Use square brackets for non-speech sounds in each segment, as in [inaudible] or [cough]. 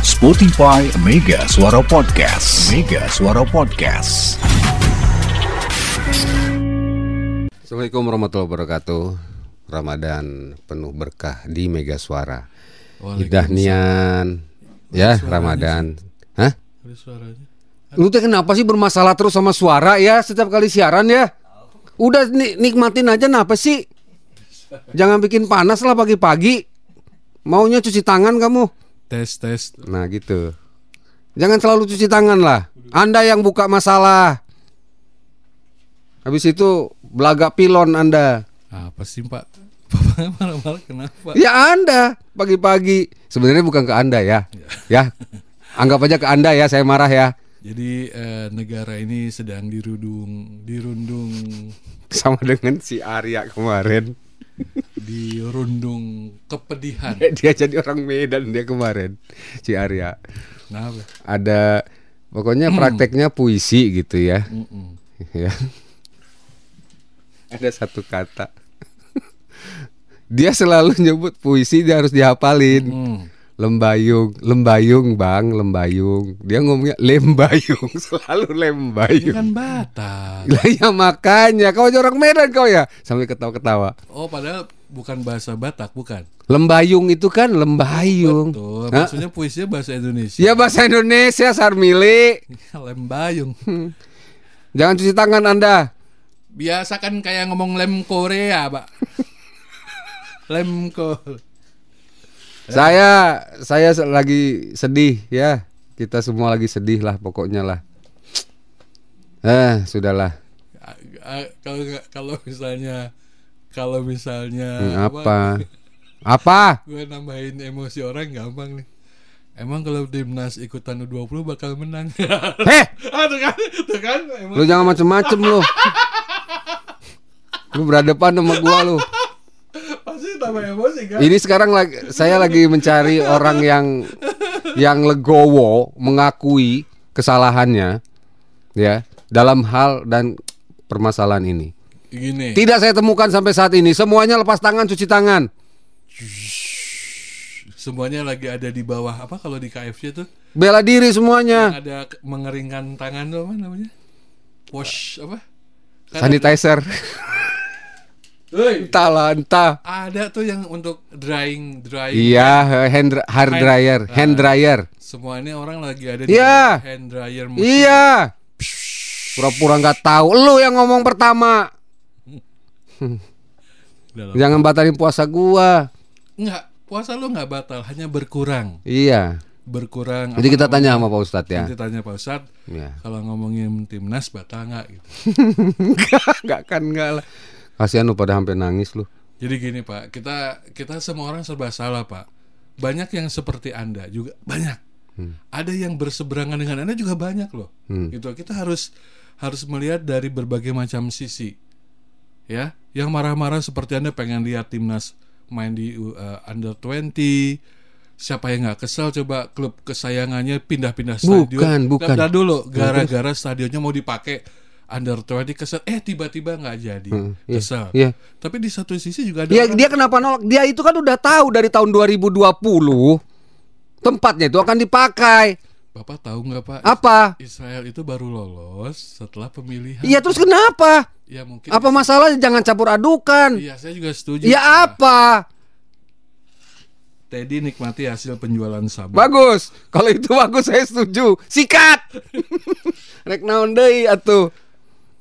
Spotify Mega Suara Podcast. Mega Suara Podcast. Assalamualaikum warahmatullahi wabarakatuh. Ramadan penuh berkah di Mega Suara. Idah nian ya Ramadan. Hah? Ada suaranya. Lu teh kenapa sih bermasalah terus sama suara ya setiap kali siaran ya? Udah ni- nikmatin aja kenapa sih? Jangan bikin panas lah pagi-pagi. Maunya cuci tangan kamu. Tes tes. Nah gitu. Jangan selalu cuci tangan lah. Anda yang buka masalah. Habis itu belaga pilon Anda. Apa sih Pak? [laughs] Bapak marah-marah kenapa? Ya Anda pagi-pagi. Sebenarnya bukan ke Anda ya. Ya. Anggap aja ke Anda ya, saya marah ya. Jadi eh, negara ini sedang dirundung, dirundung, Sama dengan si Arya kemarin. Dirundung kepedihan. [laughs] Dia jadi orang Medan dia kemarin. Si Arya. Kenapa? Ada pokoknya prakteknya puisi gitu ya. [laughs] Ya. Ada satu kata. [laughs] dia selalu nyebut puisi dia harus dihafalin. Mm. Lembayung, lembayung bang, lembayung. Dia ngomongnya lembayung, [laughs] selalu Ini lembayung. kan Batak. Lah ya makanya kau orang Medan kau ya sampai ketawa-ketawa. Oh, padahal bukan bahasa Batak, bukan. Lembayung itu kan lembayung. Betul. Hah? Maksudnya puisinya bahasa Indonesia. Ya bahasa Indonesia Sarmili. [laughs] Lembayung. Jangan cuci tangan Anda. Biasa kan kayak ngomong lem Korea, Pak. [laughs] lem Korea. Saya saya lagi sedih ya. Kita semua lagi sedih lah pokoknya lah. Eh, sudahlah. Kalau kalau misalnya kalau misalnya Hmm, apa? Apa? [laughs] gue nambahin emosi orang gampang nih emang kalau timnas ikutan U20 bakal menang Heh, [laughs] Aduh kan tuh kan lu jangan macem-macem lu. [laughs] Lu berhadapan sama gua lu. Emosi kan Ini sekarang lagi saya lagi mencari orang yang yang legowo mengakui kesalahannya ya dalam hal dan permasalahan ini. gini Tidak saya temukan sampai saat ini. Semuanya lepas tangan, cuci tangan. semuanya lagi ada di bawah apa kalau di KFC tuh Bela diri semuanya. yang ada mengeringkan tangan tuh apa namanya wash apa Kan Sanitizer. ada- Entahlah, entah. ada tuh yang untuk drying drying Iya, hand hair dryer, hand dryer. semua ini orang lagi ada di Iya. bawah hand dryer machine. Iya. Pura-pura nggak tahu. Lu yang ngomong pertama. Jangan batalin puasa gua. Enggak, puasa lu nggak batal, hanya berkurang. Iya. Berkurang. Jadi kita tanya sama Pak Ustadz ya. Nanti tanya Pak Ustadz, Iya. kalau ngomongin timnas batal nggak gitu. [laughs] Enggak, enggak kan enggak lah. Kasihan lu pada sampai nangis lu. Jadi gini Pak, kita kita semua orang serba salah Pak. Banyak yang seperti Anda juga banyak. Ada yang berseberangan dengan Anda juga banyak loh. Hmm. Gitu. Kita harus harus melihat dari berbagai macam sisi. Ya, yang marah-marah seperti Anda pengen lihat timnas main di uh, under 20 Siapa yang nggak kesel coba klub kesayangannya pindah-pindah stadion. Bukan, bukan. Dulu, gara-gara stadionnya mau dipakai under 20 kesel, eh tiba-tiba nggak jadi. iya, Kesel. iya. Tapi di satu sisi juga ada Dia orang- dia kenapa nolak? Dia itu kan udah tahu dari tahun 2020 tempatnya itu akan dipakai. Bapak tahu nggak Pak? Apa? Israel itu baru lolos setelah pemilihan. Iya terus kenapa? Ya mungkin. Apa masalahnya? Jangan campur adukan. Iya, saya juga setuju. Ya Pak. apa? Teddy nikmati hasil penjualan sabun. Bagus. Kalau itu bagus saya setuju. Sikat. [laughs] Rek naon deui atuh.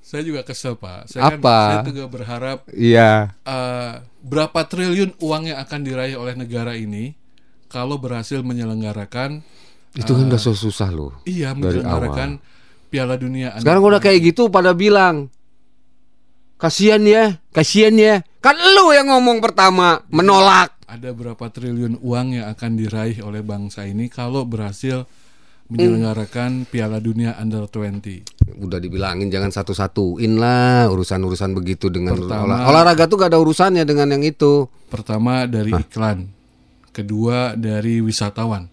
Saya juga kesel Pak. Saya kan Apa? saya juga berharap Iya. eh, berapa triliun uang yang akan diraih oleh negara ini kalau berhasil menyelenggarakan Itu kan udah susah loh. iya menyelenggarakan Piala Dunia. Sekarang udah kayak gitu pada bilang Kasihan ya, kasihan ya. Kan lu yang ngomong pertama menolak. ada berapa triliun uang yang akan diraih oleh bangsa ini kalau berhasil menyelenggarakan Piala Dunia Under 20. Udah dibilangin jangan satu-satuin lah urusan-urusan begitu dengan Pertama- olah- olahraga tuh gak ada urusannya dengan yang itu. Pertama dari iklan, kedua dari wisatawan.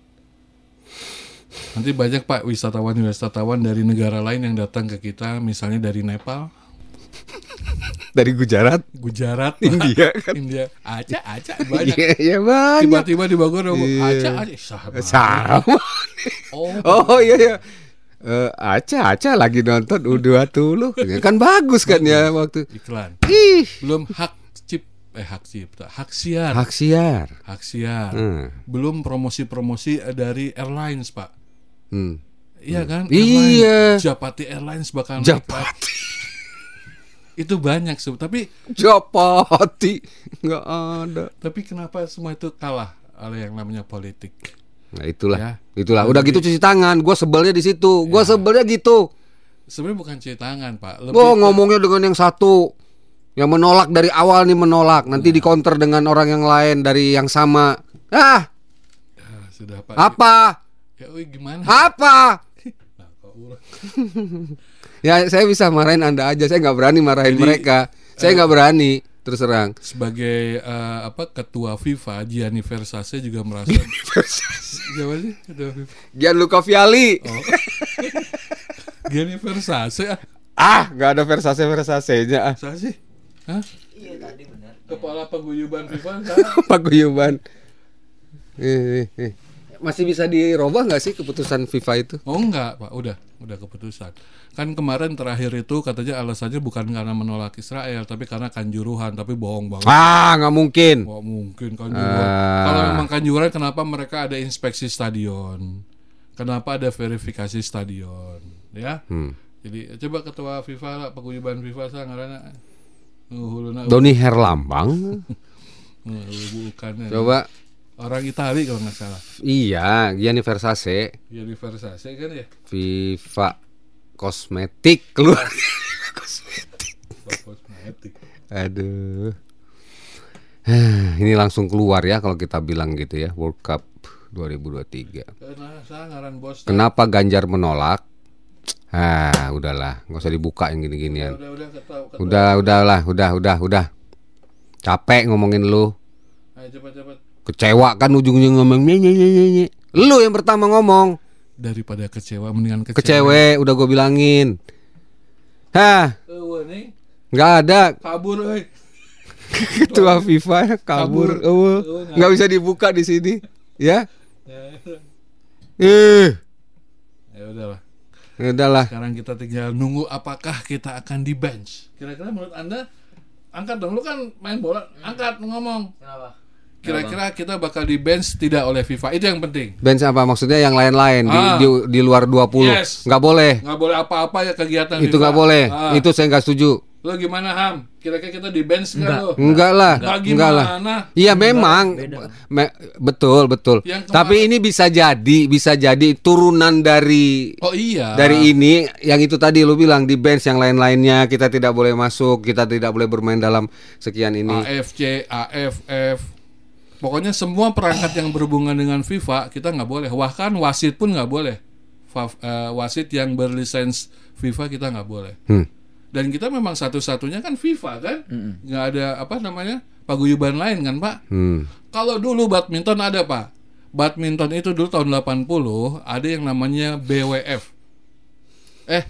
Nanti banyak Pak wisatawan-wisatawan dari negara lain yang datang ke kita, misalnya dari Nepal. Dari Gujarat, Gujarat, India [laughs] kan. India, Aceh, Aceh [laughs] banyak. Iya, iya banyak. Tiba-tiba di Bogor Iya. Aceh, Aceh, sama. Sama. Oh, Oh iya iya. Eh, Aca Aca lagi nonton U20 Ya kan bagus kan ya waktu iklan. ih Belum hak cip, eh hak cipta, hak siar, hak siar hak siar. Hmm. Belum promosi-promosi eh, dari airlines, Pak. Hmm. Iya kan? Iya. Airline, Japati Airlines bakal. Japati Itu banyak sih, tapi Japati nggak ada. Tapi kenapa semua itu kalah oleh yang namanya politik? nah itulah. Ya. itulah. Udah gitu cuci tangan. Gue sebelnya di situ. Gue sebelnya gitu. Sebenarnya bukan cuci tangan, Pak. Lebih ke- ngomongnya dengan yang satu. Yang menolak dari awal nih menolak. Nanti di counter dengan orang yang lain dari yang sama. Ah! Ah, sudah Pak. apa? Ya, gimana? apa [laughs] Ya saya bisa marahin anda aja, saya nggak berani marahin Jadi, mereka. Saya nggak berani terus terang. Sebagai eh, apa ketua FIFA Gianni Versace juga merasa Siapa sih ketua FIFA? Gianluca Vialli. Oh. [laughs] Gianni Versace ah. Ah, nggak ada Versace Versace-nya. Ah, sih? Hah? Iya tadi benar. Kepala paguyuban FIFA [laughs] paguyuban. Eh, eh, eh. Masih bisa dirubah nggak sih keputusan FIFA itu? Oh enggak, Pak. Udah, udah keputusan. Kan kemarin terakhir itu katanya alasannya bukan karena menolak Israel, tapi karena kanjuruhan, tapi bohong banget. Ah, nggak mungkin. Wah mungkin kanjuruhan. Ah. Kalau memang kanjuruhan, kenapa mereka ada inspeksi stadion? Kenapa ada verifikasi stadion? Ya. Hmm. Jadi coba ketua FIFA lah, paguyuban FIFA saya ngarana. Doni Herlambang. [laughs] bukan. Coba. Orang Itali kalau nggak salah. Iya, Gianni Versace, Gianni Versace kan ya. FIFA kosmetik keluar. [laughs] kosmetik. Kosmetik. Aduh. [sighs] Ini langsung keluar ya kalau kita bilang gitu ya, World Cup 2023. Karena saya ngaran bos. Kenapa Ganjar menolak? Ah, udahlah, nggak usah dibuka yang gini-ginian. Udah udah ketahu. Udah, udahlah, udah, udah, udah. Capek ngomongin lu. Ayo cepat cepat. Kecewa kan ujungnya ngomong nye nye nye nye, nye. Lu yang pertama ngomong. Daripada kecewa mendingan kecewa. Kecewe, udah gue bilangin. Hah, Eh, nggak ada kabur euy. ketua FIFA kabur. Kabur. Oh, nggak bisa dibuka di sini. Ya, Ya, eh, ya udahlah. udahlah. Sekarang kita tinggal nunggu apakah kita akan di bench. Kira-kira menurut Anda angkat dong lu kan main bola, angkat ngomong. Kenapa? Kira-kira kita bakal di bench tidak oleh FIFA. Itu yang penting. Bench apa maksudnya yang lain-lain di, Ah. di di luar 20. Yes. Nggak boleh. Nggak boleh apa-apa ya kegiatan Itu FIFA. nggak boleh. Ah. Itu saya nggak setuju. Lu gimana Ham? Kira-kira kita di bench nggak lu? Enggak lah, Enggak enggak lah. Iya memang, Me- betul betul. Tapi ini bisa jadi, bisa jadi turunan dari Oh iya. dari ini, yang itu tadi lu bilang di bench yang lain-lainnya kita tidak boleh masuk, kita tidak boleh bermain dalam sekian ini. AFC, AFF. Pokoknya semua perangkat yang berhubungan dengan FIFA kita nggak boleh. Bahkan wasit pun nggak boleh. Eh, wasit yang berlisens FIFA kita nggak boleh. Hmm. Dan kita memang satu-satunya kan FIFA kan, nggak ada apa namanya paguyuban lain kan Pak. Hmm. Kalau dulu badminton ada Pak. Badminton itu dulu tahun 80 ada yang namanya BWF. Eh,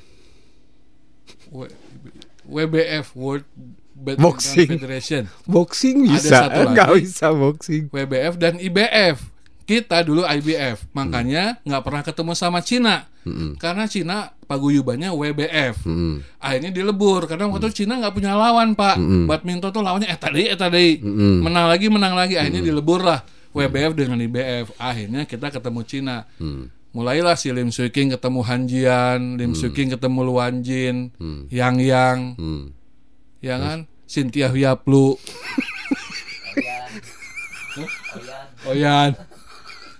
WBF World Badminton Boxing. Federation. Boxing Ada bisa, satu enggak lagi. bisa boxing. WBF dan IBF. Kita dulu IBF, makanya nggak pernah ketemu sama Cina, karena Cina paguyubannya WBF. Hmm. Akhirnya dilebur karena waktu itu Cina nggak punya lawan pak. Badminton tuh lawannya eh tadi eh tadi menang lagi menang lagi. Akhirnya dilebur lah WBF dengan IBF. Akhirnya kita ketemu Cina. Mulailah si Lim Swee King ketemu Han Jian, Lim Swee King ketemu Luan Jin, Yang Yang, Hmm. Ya kan? Cynthia Huyaplu, Oyan. Oyan.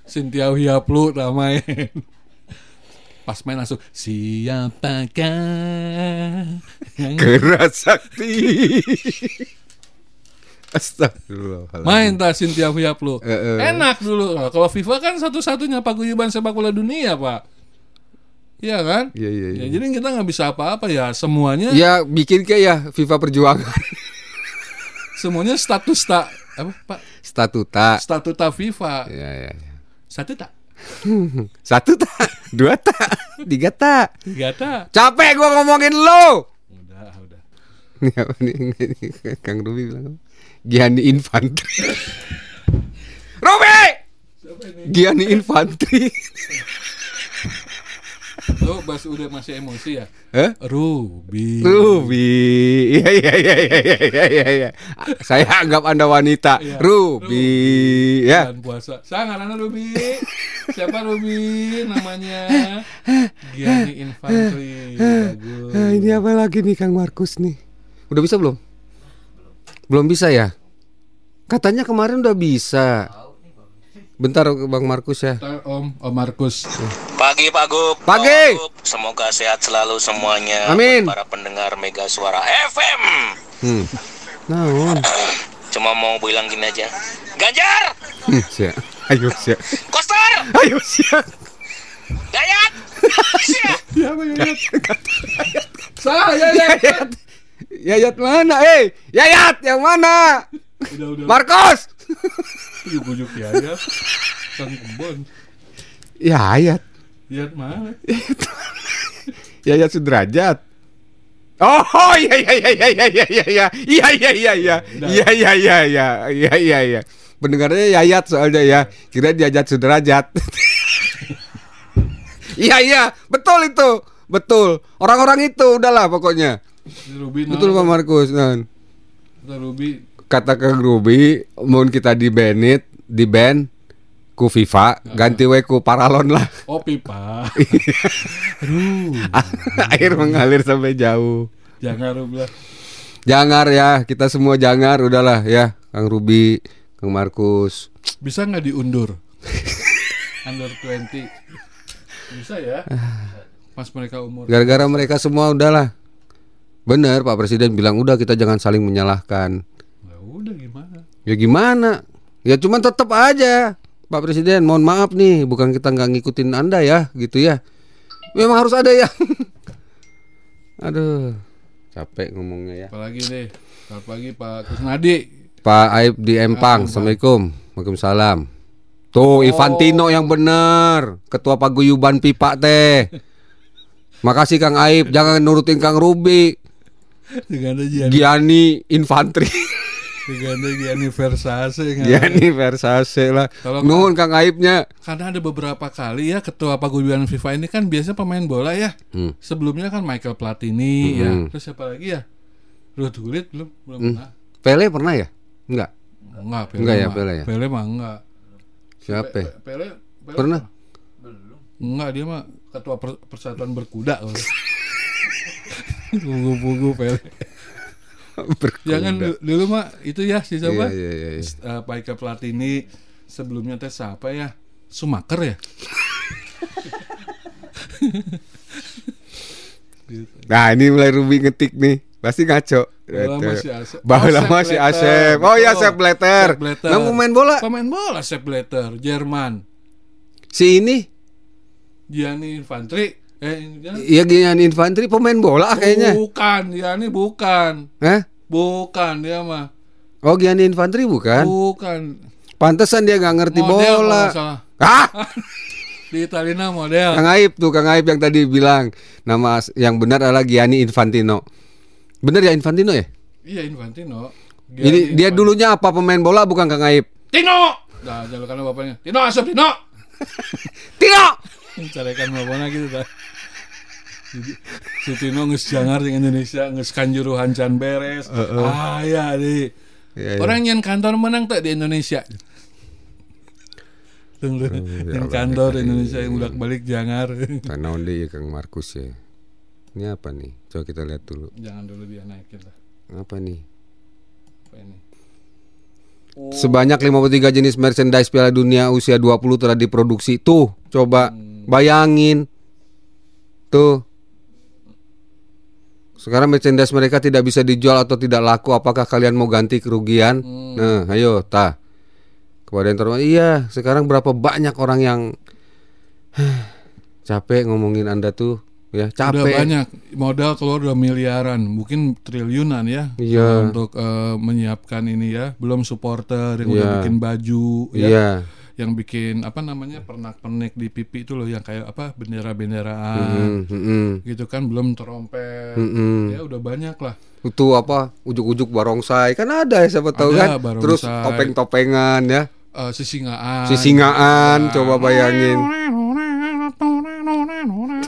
Cynthia Huyaplu namanya. Pas main langsung siapakah yang Keras sakti. Astagfirullahaladzim. main tak Cynthia Huyaplu enak dulu kalau FIFA kan satu-satunya paguyuban sepak bola dunia pak Iya kan Iya iya ya, iya. jadi kita nggak bisa apa-apa ya semuanya Ya bikin kayak ya FIFA Perjuangan [laughs] semuanya status tak apa pak statuta. statuta FIFA Ya ya. ya. satu tak [laughs] Satu tak, dua tak, tiga tak. tiga tak Capek gua ngomongin lo. udah udah Ini apa nih? Ini Kang Ruby bilang? Giani Infantri. [laughs] Ruby! Giani Infantri. Lo bas udah masih emosi ya? Hah? Ruby. Ruby. Iya iya iya iya iya iya iya. iya. Saya anggap Anda wanita. Iya. Ruby. Ya. Bulan puasa. Saya ngaranna Ruby. Siapa Ruby namanya? Gianni Infantry. Bagus. Ini apa lagi nih Kang Markus nih? Udah bisa belum? Belum bisa ya? Katanya kemarin udah bisa. Bentar Bang Markus ya. Ntar Om, Om Markus. Pagi Pak Gup. Pagi. Pak Gup. Semoga sehat selalu semuanya. Amin. Buat Para pendengar Mega Suara FM. Hmm. Naon? Cuma mau bilang gini aja. Ganjar, Hmm, sia. Ayo sia. Koster, Ayo sia. Dayat. Sia. Siapa Yayat? Saya ya. Yayat. Yayat mana? Eh, Yayat yang mana? Udah udah. Markus. Ujuk-ujuk Yayat. Kang Kebon. Yayat. Yayat mana? [laughs] Yayat Sudrajat. Oh iya iya iya iya iya iya iya iya. Iya iya iya Udah. iya iya iya iya. Iya iya iya. Pendengarnya Yayat soalnya ya. Kira Yayat Sudrajat. [laughs] Iya iya. Betul itu. Betul. Orang-orang itu udahlah pokoknya. Ruby betul Pak Markus. Nah, Kata Ruby kata Kang Ruby mau kita di banit di band ku FIFA ganti we ku paralon lah [laughs] Oh pipa. [laughs] air mengalir sampai jauh Jangan Ruby lah. Jangar ya, kita semua jangar udahlah ya, Kang Ruby, Kang Markus. Bisa nggak diundur? [laughs] Under 20. Bisa ya? Pas mereka umur. Gara-gara mereka semua udahlah. Bener Pak Presiden bilang udah kita jangan saling menyalahkan. Ya udah gimana? Ya gimana? Ya cuman tetap aja Pak Presiden, mohon maaf nih, bukan kita nggak ngikutin Anda ya, gitu ya. Memang harus ada yang [laughs] Aduh, capek ngomongnya ya. Apalagi deh. Selamat pagi Pak Kusnadi. Pak Aib di Empang, Assalamualaikum. Waalaikumsalam. Tuh Ivantino yang bener, ketua paguyuban pipa teh. Makasih Kang Aib, jangan nurutin Kang Gianni, Gianni Infantri, [laughs] dengan ada Gianni Versace. kan? Gianni Versace lah. Tolong, Nuhun Kang Aibnya. Karena ada beberapa kali ya ketua paguyuban FIFA ini kan biasa pemain bola ya. Hmm. Sebelumnya kan Michael Platini ya. Hmm. Terus siapa lagi ya? Ruth Gullit belum belum Hmm. pernah. Pele pernah ya? Enggak. Enggak, Pele Enggak ya. Pele ya? Pele mah enggak. Siapa? Pe- Pele, Pele Pernah? Enggak, dia mah ketua per- persatuan berkuda. kalau. Pugu-pugu [laughs] Pele. [laughs] Jangan du- dulu mah itu ya si siapa? Iya, iya, iya. Eh, Paika Platini sebelumnya teh siapa ya? Sumaker ya? [laughs] Nah ini mulai Ruby ngetik nih. Pasti ngaco. Bahwa masih Asep. Bahwa Oh, Sepp Asep. Oh ya. Sepp Blatter. Yang pemain bola. Pemain bola Sepp Blatter, Jerman. Si ini Gianni Infantri. Eh, ini- Iya Gianni Infantri pemain bola kayaknya. Bukan, Gianni bukan. Hah? Bukan dia mah. Oh Gianni Infantri bukan? Bukan. Pantesan dia nggak ngerti Model bola. Ah, [laughs] Di Italina model. Kang Aib tuh, Kang Aib yang tadi bilang nama yang benar adalah Gianni Infantino. Bener ya Infantino ya? Iya Infantino. Ini Gianni dia Infantino. dulunya apa pemain bola bukan Kang Aib? Tino. Nah, jalukan bapaknya. Tino Asep Tino. [laughs] Tino. [laughs] Carikan bapaknya gitu dah. Si- Si Tino nges jangar di Indonesia nges kanjuruhan can beres. Ah ya di. Iya, iya. Orang yang kantor menang tak di Indonesia. Tunggu, yang kantor di Indonesia yang bolak balik jangar. Karena [laughs] onde ya Kang Markus ya. Ini apa nih? Coba kita lihat dulu. Jangan dulu dia naikin lah. Apa nih? Apa ini? Sebanyak 53 jenis merchandise Piala Dunia usia 20 telah diproduksi. Tuh, coba bayangin. Tuh. Sekarang merchandise mereka tidak bisa dijual atau tidak laku. Apakah kalian mau ganti kerugian? Nah, ayo, tah. Kepada yang terhormat, iya. Sekarang berapa banyak orang yang [sighs] capek ngomongin Anda tuh, ya Udah capek. banyak modal keluar udah miliaran, mungkin triliunan ya. Iya. Untuk eh, menyiapkan ini ya, belum supporter yang udah Iya. bikin baju ya. Iya. Yang bikin apa namanya pernak-pernik di pipi itu loh yang kayak apa bendera-benderaan. Hmm, hmm, hmm. gitu kan belum trompet Mm-mm. ya udah banyak lah. Itu apa ujuk-ujuk barongsai. Kan ada ya siapa tahu Ada, kan? barongsai. terus topeng-topengan ya. Eh, sisingaan. Sisingaan gitu coba bayangin.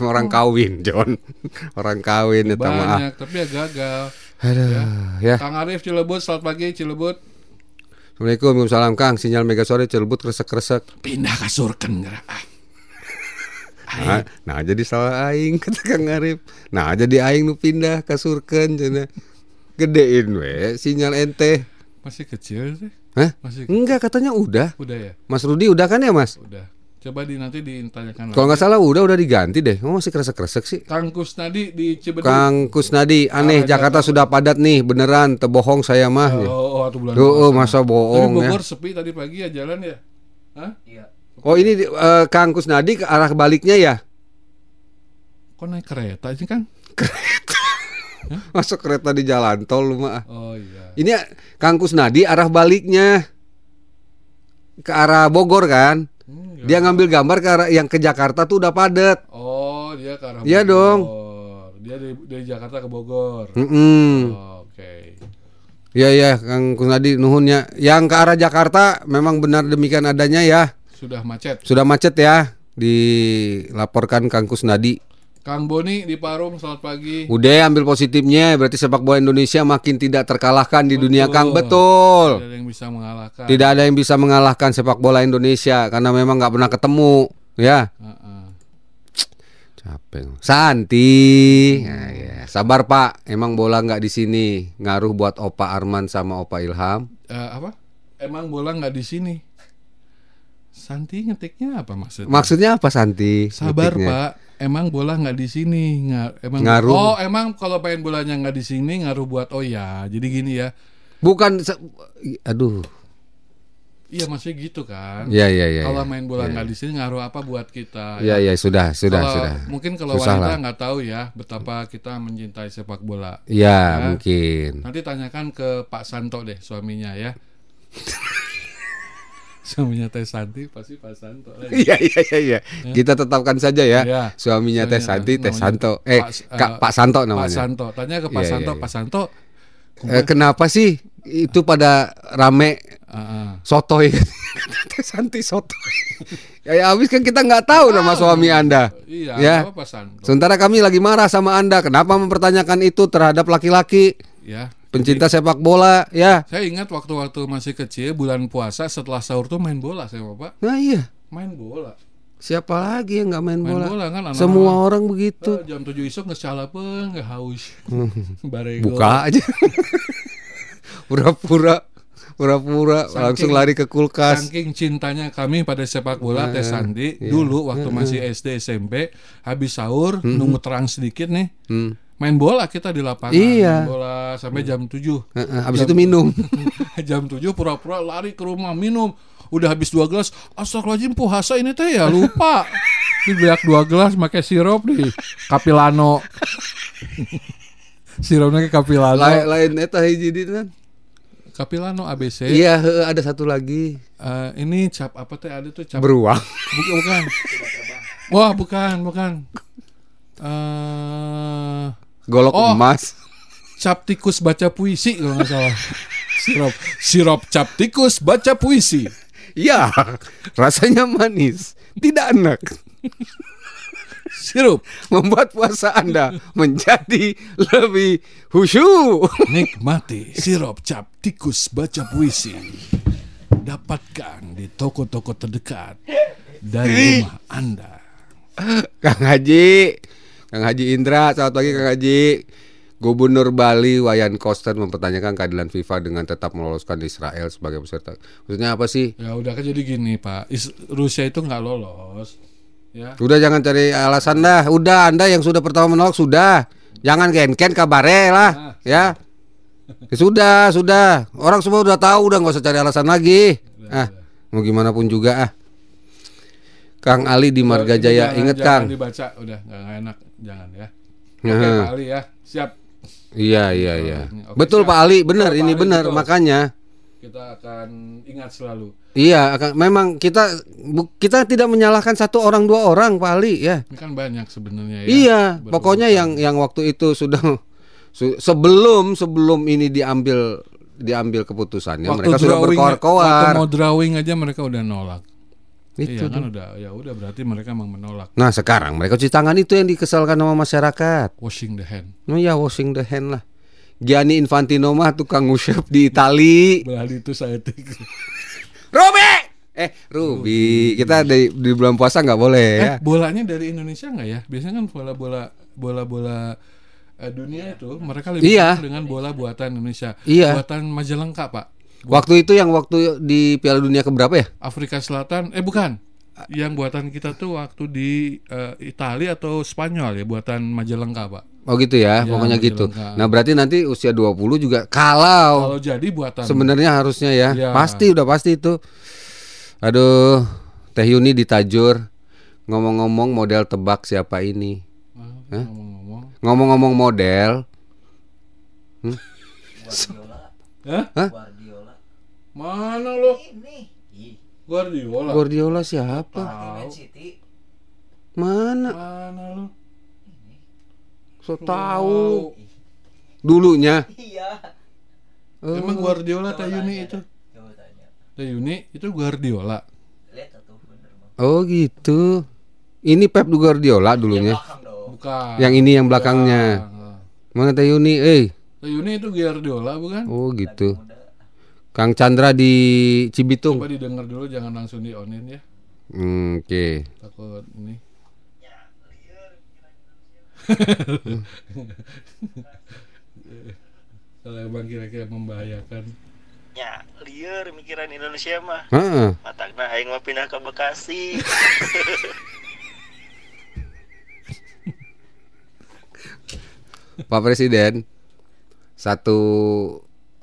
Orang kawin John. [laughs] Orang kawin ya banyak tapi ya gagal. Aduh, ya. Kang Arif Cilebut selamat pagi Cilebut Assalamualaikum Waalaikumsalam Kang. Sinyal mega sore celebut kresek-kresek pindah ke surken ah. [laughs] nah, nah jadi salah aing [laughs] kata Kang Arif. Nah jadi aing nu pindah ke surken cenah. Gedein we sinyal ente. Masih kecil sih. Hah? masih enggak katanya udah. Udah ya? Mas Rudi udah kan ya Mas? Udah coba di nanti ditanyakan kalau nggak salah udah udah diganti deh. Oh masih kresek-kresek sih? Kang Kusnadi di Cibedu Kang Kusnadi aneh Ah, Jakarta sudah padat nih beneran tebohong saya mah. Oh, oh atau bulan Tuh, oh, masa bohong Tapi ya. Bogor sepi tadi pagi ya jalan ya? Hah? Iya. Oh ini eh, Kang Kusnadi ke arah baliknya ya? kok naik kereta sih Kang? [laughs] Masuk kereta di jalan tol lu mah. oh iya. Ini Kang Kusnadi arah baliknya. Ke arah Bogor kan? Hmm, Dia ngambil gambar ke arah yang ke Jakarta tuh udah padat. oh dia ke arah Iya dong. dia dari, dari Jakarta ke Bogor Mm-mm. Oh, oke Iya ya Kang Kusnadi nuhunnya. Yang ke arah Jakarta memang benar demikian adanya ya. sudah macet Sudah macet ya. Dilaporkan Kang Kusnadi. Kang Boni di Parung selamat pagi Udah ambil positifnya berarti sepak bola Indonesia makin tidak terkalahkan di dunia Kang betul. tidak ada yang bisa mengalahkan Tidak ada yang bisa mengalahkan sepak bola Indonesia karena memang nggak pernah ketemu, ya. Heeh. Capek. Santi, Nah, ya. sabar Pak. Emang bola nggak di sini. Ngaruh buat Opa Arman sama Opa Ilham. Eh, apa emang bola nggak di sini Santi ngetiknya apa maksudnya Maksudnya apa Santi? Sabar Ngetiknya? Pak, emang bola nggak di sini, Nga- emang Ngaruh. Oh, emang kalau pengen bolanya nggak di sini ngaruh buat oh ya, jadi gini ya, Bukan, aduh. iya maksudnya gitu kan. Ya ya ya. kalau ya. main bola nggak di sini ngaruh apa buat kita? Ya ya sudah sudah Kalau- sudah. Mungkin kalau Susah wanita nggak tahu ya betapa kita mencintai sepak bola. Ya, Ya. mungkin. Nanti tanyakan ke Pak Santo deh suaminya ya. [laughs] suaminya Teh Santi pasti Pak Santo. lah. Iya iya iya iya. Kita tetapkan saja ya. Iya. Suaminya Teh Suaminya, Santi, Teh Santo. Eh, Pak- Kak eh, Pak Santo Pak namanya. Santo. Tanya ke Pak Iya, Santo, iya, iya. Pak Santo. Eh, kenapa sih itu pada rame ah, ah. sotoy [laughs] Teh Santi sotoy ya, ya habis kan kita nggak tahu nama suami anda Iya, ya apa Pak Santo? sementara kami lagi marah sama anda kenapa mempertanyakan itu terhadap laki-laki Ya. Pencinta sepak bola ya Saya ingat waktu-waktu masih kecil bulan puasa setelah sahur tuh main bola saya Bapak. nah iya Main bola. siapa lagi yang nggak main, Main bola, bola kan anak-anak. semua orang begitu Eh, jam 7 isuk nggak salah pun nggak haus. [laughs] Barego. buka aja [laughs] pura-pura pura-pura langsung lari ke kulkas Saking cintanya kami pada sepak bola Teh Sandi iya. dulu waktu masih SD SMP habis sahur nunggu terang sedikit nih Hmm. Main bola kita di lapangan Iya. main bola sampai jam 7 Heeh, habis itu minum. [laughs] Jam 7 pura-pura lari ke rumah minum. Udah habis dua gelas astagfirullahaladzim puasa ini teh ya? Lupa. [laughs] Dibeak dua gelas pakai sirup di Capilano [laughs] sirupnya ke Capilano lain lain eta hiji di kan Capilano ABC iya ada satu lagi. Eh, ini cap apa teh? Ada tuh cap beruang. Bukan bukan. Wah bukan bukan. Eh golok Oh. emas cap tikus baca puisi kalau nggak salah sirup sirup cap tikus baca puisi Iya, rasanya manis, tidak enak, sirup membuat puasa Anda menjadi lebih khusyuk. Nikmati sirup cap tikus baca puisi. Dapatkan di toko-toko terdekat dari rumah Anda. Kang Haji, Kang Haji Indra, selamat pagi Kang Haji. Gubernur Bali Wayan Koster mempertanyakan keadilan FIFA dengan tetap meloloskan Israel sebagai peserta. Maksudnya apa sih? Ya udah kan jadi gini Pak, Is- Rusia itu nggak lolos. Ya, Udah jangan cari alasan dah. Udah Anda yang sudah pertama menolak sudah. Jangan ken-ken kabare lah, ya. Ya Sudah, sudah. Orang semua udah tahu, udah nggak usah cari alasan lagi. Ah, mau gimana pun juga ah. Kang Ali di Marga Jaya, inget Kang. dibaca, udah nggak enak, jangan ya. Oke Pak Ali ya, siap. Iya, iya, iya. Oke, Betul siap. Pak Ali, benar ini benar makanya. kita akan ingat selalu. Iya, akan- memang kita bu- kita tidak menyalahkan satu orang dua orang Pak Ali ya. Ini kan banyak sebenarnya ya. iya, berurutan. pokoknya yang yang waktu itu sudah [laughs] su- sebelum sebelum ini diambil diambil keputusannya Waktu mereka sudah drawing- Waktu berkoar-koar. mau drawing aja mereka udah nolak. Itu iya kan udah ya udah berarti mereka emang menolak Nah sekarang mereka cuci tangan itu yang dikesalkan sama masyarakat. washing the hand. Nah ya washing the hand lah. Gianni Infantino mah tukang ngusap di Itali. Berarti itu saya tik. Ruby! Eh Ruby, kita di, di bulan puasa nggak boleh ya. Eh, bolanya dari Indonesia nggak ya? Biasanya kan bola-bola bola-bola eh, dunia itu mereka lebih Iya. dengan bola buatan Indonesia. Iya. Buatan Majalengka, Pak. Waktu itu yang waktu di Piala Dunia keberapa ya? Afrika Selatan eh bukan. Yang buatan kita tuh waktu di eh, Italia atau Spanyol ya buatan Majalengka, Pak. Oh gitu ya, Iya, pokoknya gitu. Majalengka. Nah berarti nanti usia 20 juga kalau Kalau jadi buatan sebenarnya harusnya ya. Iya. Pasti udah pasti itu. Aduh, Teh Yuni ditajur. Ngomong-ngomong model tebak siapa ini? Ngomong-ngomong. Ngomong-ngomong model, Guardiola Hah? Mana lo? ini ih Guardiola. Guardiola siapa? pelatih Man City Mana? Mana lo? So tahu dulunya. iya Oh. Emang Guardiola Tayuni itu? coba tanya Tayuni itu Guardiola. lihat tuh bener bang Oh gitu. Ini Pep Guardiola dulunya. Bukan. Yang ini yang belakangnya. Bukan. Mana Teh Yuni? Eh, Tayuni itu Guardiola bukan? oh gitu. Kang Chandra di Cibitung. Coba didengar dulu jangan langsung di onin ya. Hmm, Oke. Takut ini. [laughs] Kalau emang kira-kira membahayakan. Ya, liar mikiran Indonesia mah. Heeh. Matakna aing mah pindah ke Bekasi. [laughs] Pak Presiden, satu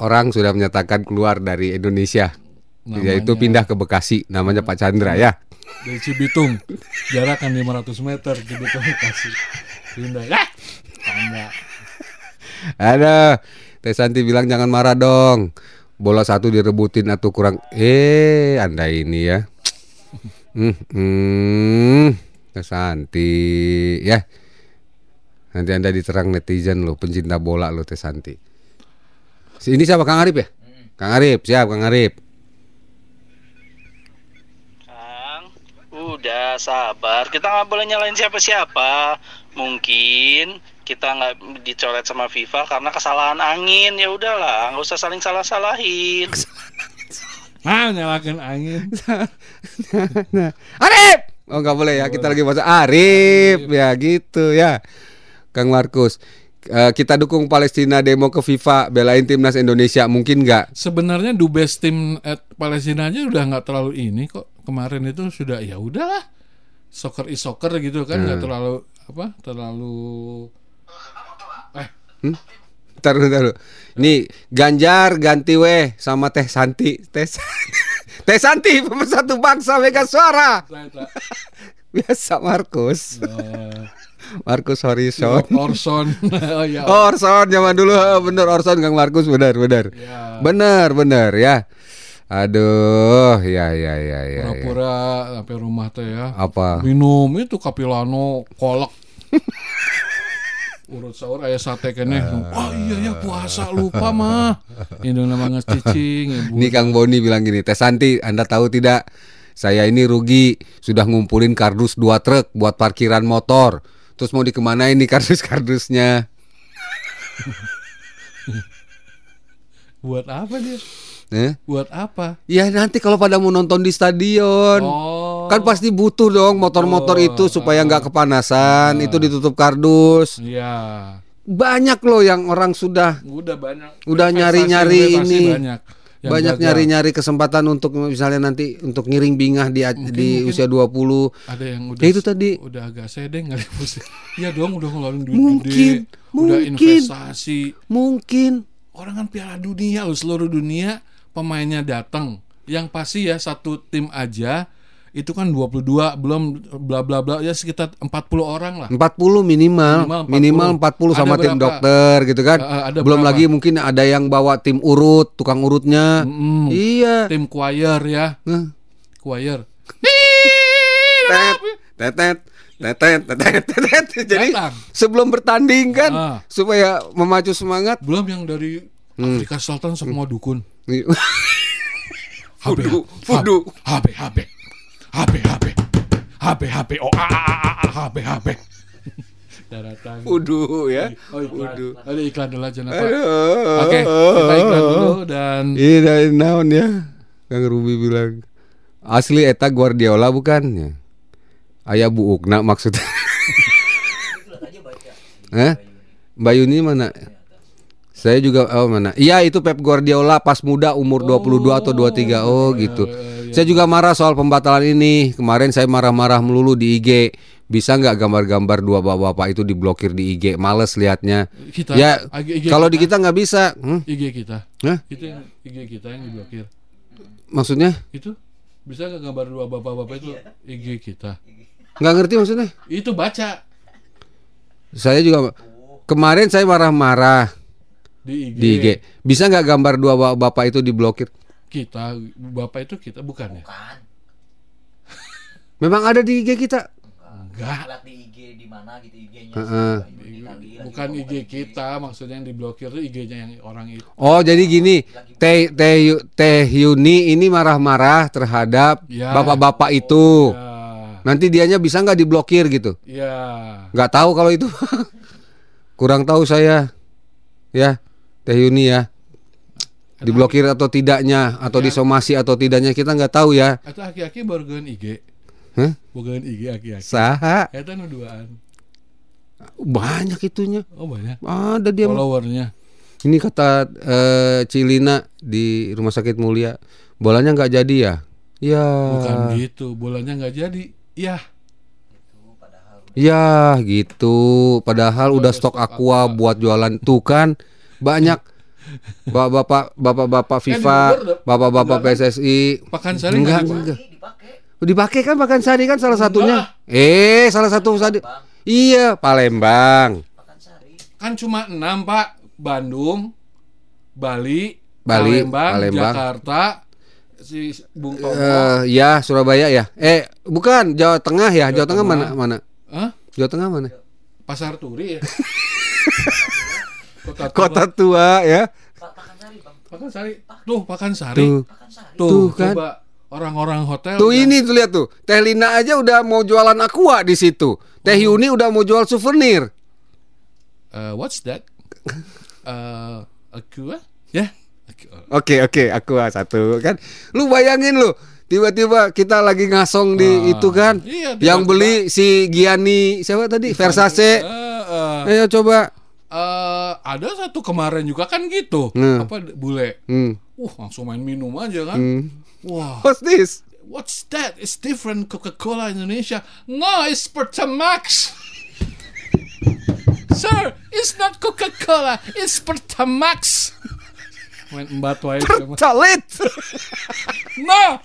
orang sudah menyatakan keluar dari Indonesia, yaitu Namanya- pindah ke Bekasi. Namanya Pak Chandra ya. Dari Cibitung. Jarak kan 500 meter Cibitung Bekasi. Pindah. Ah! Tanda. Ada. Teh Santi bilang jangan marah dong. Bola satu direbutin atau kurang. Eh, anda ini ya. Hmm, hmm. Teh Santi ya. Nanti anda diterang netizen lo, pencinta bola lo Teh Santi. Ini siapa Kang Arif ya? Kang Arif, siap Kang Arif. Kang, udah sabar. Kita nggak boleh nyalain siapa-siapa. Mungkin kita nggak dicoret sama FIFA karena kesalahan angin. Ya udahlah, nggak usah saling salah-salahin. [laughs] Ah, nyalakan angin. nah, [laughs] Arif. Oh nggak boleh ya, kita lagi bahasa Arif ya gitu ya. Kang Markus, kita dukung Palestina demo ke FIFA, belain timnas Indonesia, mungkin nggak? Sebenarnya dubes tim Palestina aja udah nggak terlalu ini kok. Kemarin itu sudah ya udahlah. Soccer is soccer gitu kan nggak terlalu apa? Terlalu eh Taruh, taruh. Ini Ganjar ganti weh sama Teh Santi, Teh Santi, [laughs] Teh Santi pemersatu bangsa Mega Suara. [laughs] Biasa Markus, eh, Markus Horizon. Orson. [laughs] oh ya. Orson zaman dulu bener Orson Kang Markus bener bener. Ya. Bener bener ya. Aduh, ya ya ya ya. ya. Pura-pura sampai rumah teh ya. Apa? Minum itu Capilano kolak. Urut sahur ayah sate kene. Oh iya ya puasa lupa mah. Indung nama cicing ibu. Ini Kang Boni bilang gini, Teh Santi, Anda tahu tidak? Saya ini rugi, sudah ngumpulin kardus dua truk buat parkiran motor. Terus mau dikemanain nih kardus-kardusnya? Buat apa dia? Eh? Buat apa? Ya nanti kalau pada mau nonton di stadion, Oh. kan pasti butuh dong motor-motor Oh, itu supaya nggak kepanasan. Itu ditutup kardus. Iya. Banyak loh yang orang sudah Udah banyak. Udah nyari-nyari ini. Banyak. Yang banyak nyari-nyari kesempatan untuk misalnya nanti untuk ngiring bingah di di mungkin. usia 20. Ada yang udah Ya itu tadi. udah agak sedeng kali [laughs] pusing. Iya dong udah ngeluarin duit Mungkin, gede. Udah mungkin. investasi. Mungkin Orang kan piala dunia loh seluruh dunia pemainnya datang. Yang pasti ya satu tim aja itu kan 22 belum bla bla bla ya sekitar 40 orang lah 40 minimal, Minimal minimal 40 40. sama Ada tim berapa? dokter gitu kan. Eh, ada Belum berapa? lagi mungkin ada yang bawa tim urut, tukang urutnya. Mm-mm. Iya. tim choir ya Nah. choir Tet, tetet, tetet, tetet, tetet. [laughs] Jadi Datang. sebelum bertanding kan Ah. supaya memacu semangat. belum yang dari Hmm. Afrika Selatan semua dukun Fudu, fudu. HP HP HP HP HP HP oh a a a a HP HP daratan Fudu ya. oh iklan Fudu. ada iklan dulu aja Pak oke kita iklan dulu dan Iya dari naon ya. Kang Ruby bilang asli eta Guardiola bukan ya. Ayah buukna maksudnya. Lihat [laughs] aja baca. Hah? Bayuni mana? Saya juga oh mana? Iya itu Pep Guardiola pas muda umur 22 atau 23. Oh gitu. Saya juga marah soal pembatalan ini. Kemarin saya marah-marah melulu di IG. Bisa nggak gambar-gambar dua bapak-bapak itu diblokir di IG? Males liatnya. kita Ya IG kalau di kita, nggak bisa. Hmm? IG kita Hah? itu yang IG kita yang diblokir Maksudnya itu bisa nggak gambar dua bapak-bapak itu IG kita nggak ngerti maksudnya? itu baca Saya juga kemarin saya marah-marah di IG, di IG. Bisa nggak gambar dua bapak-bapak itu diblokir? Kita bapak itu kita bukan ya Bukan. Memang ada di IG kita. enggak Lihat di IG di mana gitu IG-nya. Heeh. bukan IG kita maksudnya yang diblokir itu IG-nya yang orang itu Oh jadi gini, Teh Teh Teh Yuni ini marah-marah terhadap Ya. bapak-bapak itu. ya Nanti dianya bisa nggak diblokir gitu? ya Nggak tahu kalau itu. [laughs] Kurang tahu saya. Ya, Teh Yuni ya. Diblokir atau tidaknya, atau Ya. disomasi atau tidaknya kita nggak tahu ya. atau aki-aki baru gaun IG Hah? bukan IG aki-aki Saha? itu nu duaan Banyak itunya. oh banyak Ada dia. followernya Ini kata eh, Cilina di Rumah Sakit Mulia, bolanya nggak jadi ya? Ya. bukan gitu bolanya nggak jadi ya Ya gitu. Padahal udah stok aqua buat jualan tuh kan banyak bapak-bapak bapak-bapak FIFA, bapak-bapak kan? PSSI. Pakan sari Enggak, nggak enggak. Dipakai. Dipakai kan Pakan Sari kan salah satunya. Eh, salah satu sadi. Iya, Palembang. Sari. kan cuma enam pak Bandung Bali Bali, Palembang, Palembang. Jakarta si Bung Tomo Eh, ya Surabaya ya. Eh, bukan Jawa Tengah ya. Jawa, Jawa Tengah, mana Tengah. mana? Hah? Jawa Tengah mana? Pasar Turi ya [laughs] Kota, Tua. Kota tua ya. Pak makan sari, Bang. Pakan Sari tuh Pakan Sari Tuh. Makan sari. tuh, Tuh, kan. coba orang-orang hotel Tuh udah- ini tuh lihat tuh. Teh Lina aja udah mau jualan aqua di situ. Teh Yuni udah mau jual souvenir. Eh, what's that [laughs] Eh, aqua ya Aqua. Oke oke aqua satu kan. Lu bayangin lu tiba-tiba kita lagi ngasong di Ah, itu kan. iya, yang beli si Gianni siapa tadi? Versace. Eh, eh, Ayo coba. Eh, ada satu kemarin juga kan gitu Hmm. apa bule Hmm. uh langsung main minum aja kan Hmm. wah What's this? What's that? It's different Coca-Cola Indonesia. No, it's Pertamax. [laughs] Sir, it's not Coca-Cola. It's Pertamax. Main embat wae. Calit. No.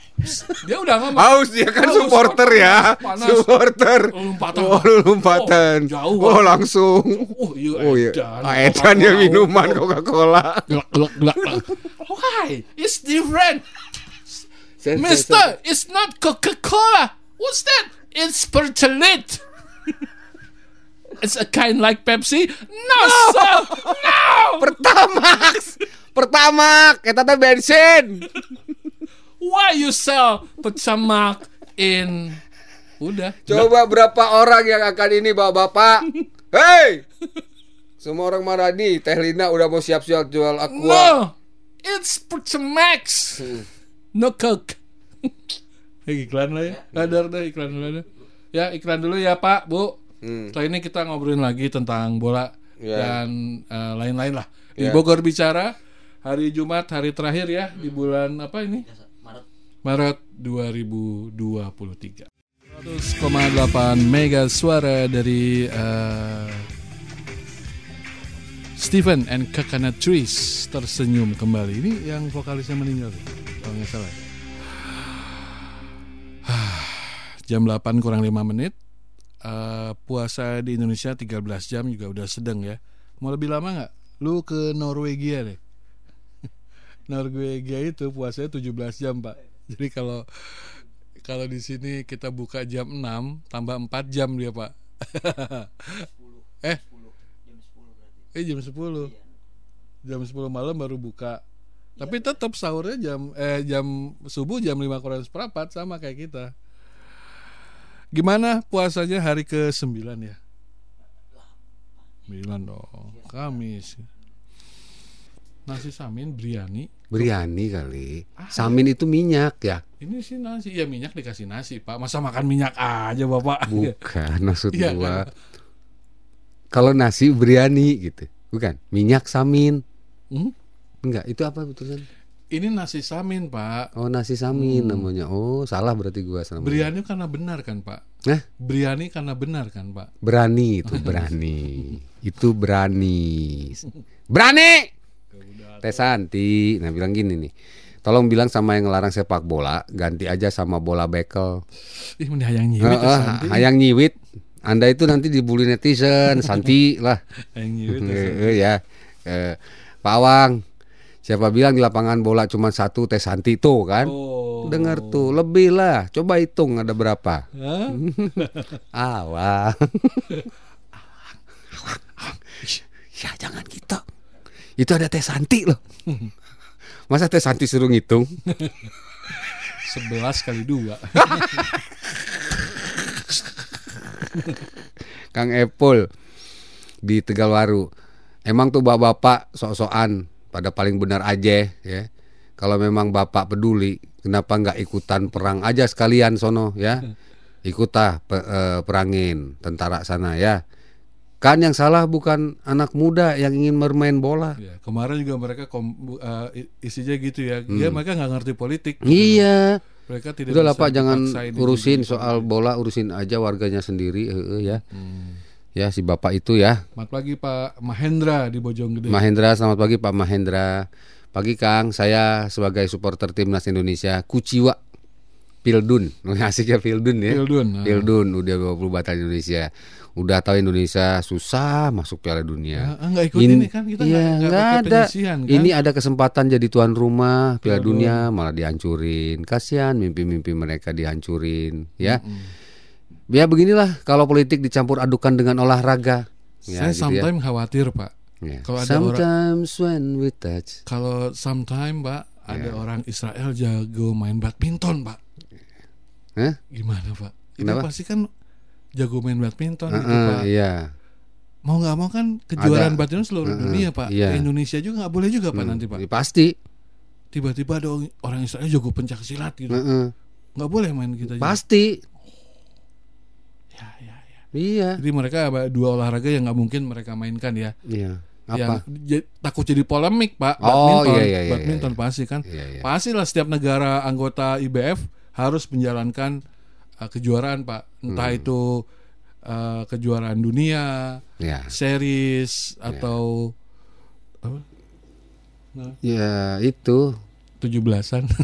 Dia udah ngomong. Haus dia kan Haus, supporter ya. panas. Supporter. Lompatan. Oh, lompatan. Oh, jauh, Oh, Bang. langsung. Oh, iya, Oh iya. edan. Ah, edan Coca-Cola. minuman Coca-Cola. Glak, glak, glak, glak. Why? It's different. Mister, it's not Coca-Cola. What's that? It's Pertalit. it's a kind like Pepsi. No, sir. No. [laughs] Pertamax. Pertamax, kita teh bensin. [laughs] Why you sell Pertamax in? Udah. Coba berapa orang yang akan ini bapak-bapak? [laughs] Hei! Semua orang marah nih, Teh Lina udah mau siap-siap jual aqua. No, it's Pertamax. No Coke. Eh, [laughs] iklan lah ya. Sadar deh iklan dulu deh. Ya iklan dulu ya Pak, Bu. Hmm. Setelah ini kita ngobrolin lagi tentang bola Ya. dan eh, lain-lain lah. Di Ya. Bogor bicara hari Jumat hari terakhir ya di bulan apa ini? Maret. Maret 2023. 100,8 mega suara dari eh, Stephen and Coconut Trees tersenyum kembali. Ini yang vokalisnya meninggal, kalau nggak salah. [sighs] jam 8 kurang 5 menit. Eh, puasa di Indonesia 13 jam juga udah sedang ya. Mau lebih lama nggak? Lu ke Norwegia deh. Norwegia itu puasanya 17 jam, Pak. Jadi kalau kalau di sini kita buka jam 6 tambah 4 jam dia, Pak. eh, eh jam 10. Jam 10 malam baru buka. Tapi tetap sahurnya jam eh jam subuh jam 5 kurang seperempat sama kayak kita. Gimana puasanya hari ke-9 ya? 9 dong. Kamis. Nasi samin biryani. Biryani kali. Samin itu minyak ya? Ini sih nasi. Ya minyak dikasih nasi, Pak. Masa makan minyak aja, Bapak? Bukan maksud Iya, gua. kan? Kalau nasi biryani gitu. Bukan, minyak samin. Hmm? Enggak, itu apa betulan? Ini nasi samin, Pak. Oh, nasi samin namanya. Oh, salah berarti gua sama. Biryani karena benar kan, Pak? Hah? Biryani karena benar kan, Pak? Berani itu, berani. [laughs] itu berani. Berani! Teh Santi, nah bilang gini nih. Tolong bilang sama yang ngelarang sepak bola, ganti aja sama bola bekel. Ih, mending hayang nyiwit Heeh, ya, Santi. hayang nyiwit. Anda itu nanti dibully netizen, [laughs] Santi lah. Hayang nyiwit. eh, ya. Eh, Pak Awang, siapa bilang di lapangan bola cuma satu Teh Santi tuh kan? Oh. Dengar tuh, lebih lah. Coba hitung ada berapa. Hah? [laughs] Awang. [laughs] ya jangan gitu. Itu ada Teh Santi loh. Masa Teh Santi suruh ngitung? 11 kali dua. [laughs] Kang Epul di Tegalwaru. Emang tuh bapak-bapak sok-sokan pada paling benar aja ya. Kalau memang bapak peduli, kenapa nggak ikutan perang aja sekalian sono ya? Ikutlah pe- eh, perangin tentara sana ya. Kan yang salah bukan anak muda yang ingin bermain bola. Ya, kemarin juga mereka kom, eh, isinya gitu ya. Dia mereka nggak ngerti politik. Iya. Mereka tidak Udah lah Pak jangan urusin soal bola urusin aja warganya sendiri eh, eh, ya. Hmm. Ya si bapak itu ya. Selamat pagi Pak Mahendra di Bojonggede. Mahendra, selamat pagi Pak Mahendra. Pagi Kang, saya sebagai supporter timnas Indonesia Kuciwa Pildun. [laughs] Asik ya Pildun ya. Pildun, nah. Pildun udah 20 batal Indonesia. Udah tahu Indonesia susah masuk Piala Dunia. Ah, ah, nggak ikut ini kan, kita iya, nggak- nggak nggak pakai ada. kan? Ini ada kesempatan jadi tuan rumah Piala Piala Dunia malah dihancurin. Kasihan mimpi-mimpi mereka dihancurin, ya. Ya beginilah kalau politik dicampur adukan dengan olahraga. Ya, Saya gitu ya. sometimes khawatir Pak. Ya. Kalau ada orang Sometimes when we touch. kalau sometimes Pak ada Ya. orang Israel jago main badminton Pak. Hah? Gimana Pak? Itu Kenapa? pasti kan jago main badminton gitu Heeh, Pak. iya. Mau nggak mau kan kejuaraan Ada. badminton seluruh Heeh, dunia Pak. iya. Indonesia juga nggak boleh juga Pak Hmm, nanti Pak. Pasti. Tiba-tiba ada orang Israel jago pencak silat gitu. Heeh. Nggak boleh main kita. juga. Pasti. Ya, ya, ya. Iya. Jadi mereka ada dua olahraga yang nggak mungkin mereka mainkan ya. Iya. Yang Apa? j- takut jadi polemik Pak. Oh, Badminton, iya, iya, iya, badminton iya. pasti kan. Iya, iya. Pastilah setiap negara anggota IBF harus menjalankan uh, kejuaraan Pak. Entah Hmm. itu uh, kejuaraan dunia, Ya. series Iya. atau apa? Ya, itu. 17-an. [laughs]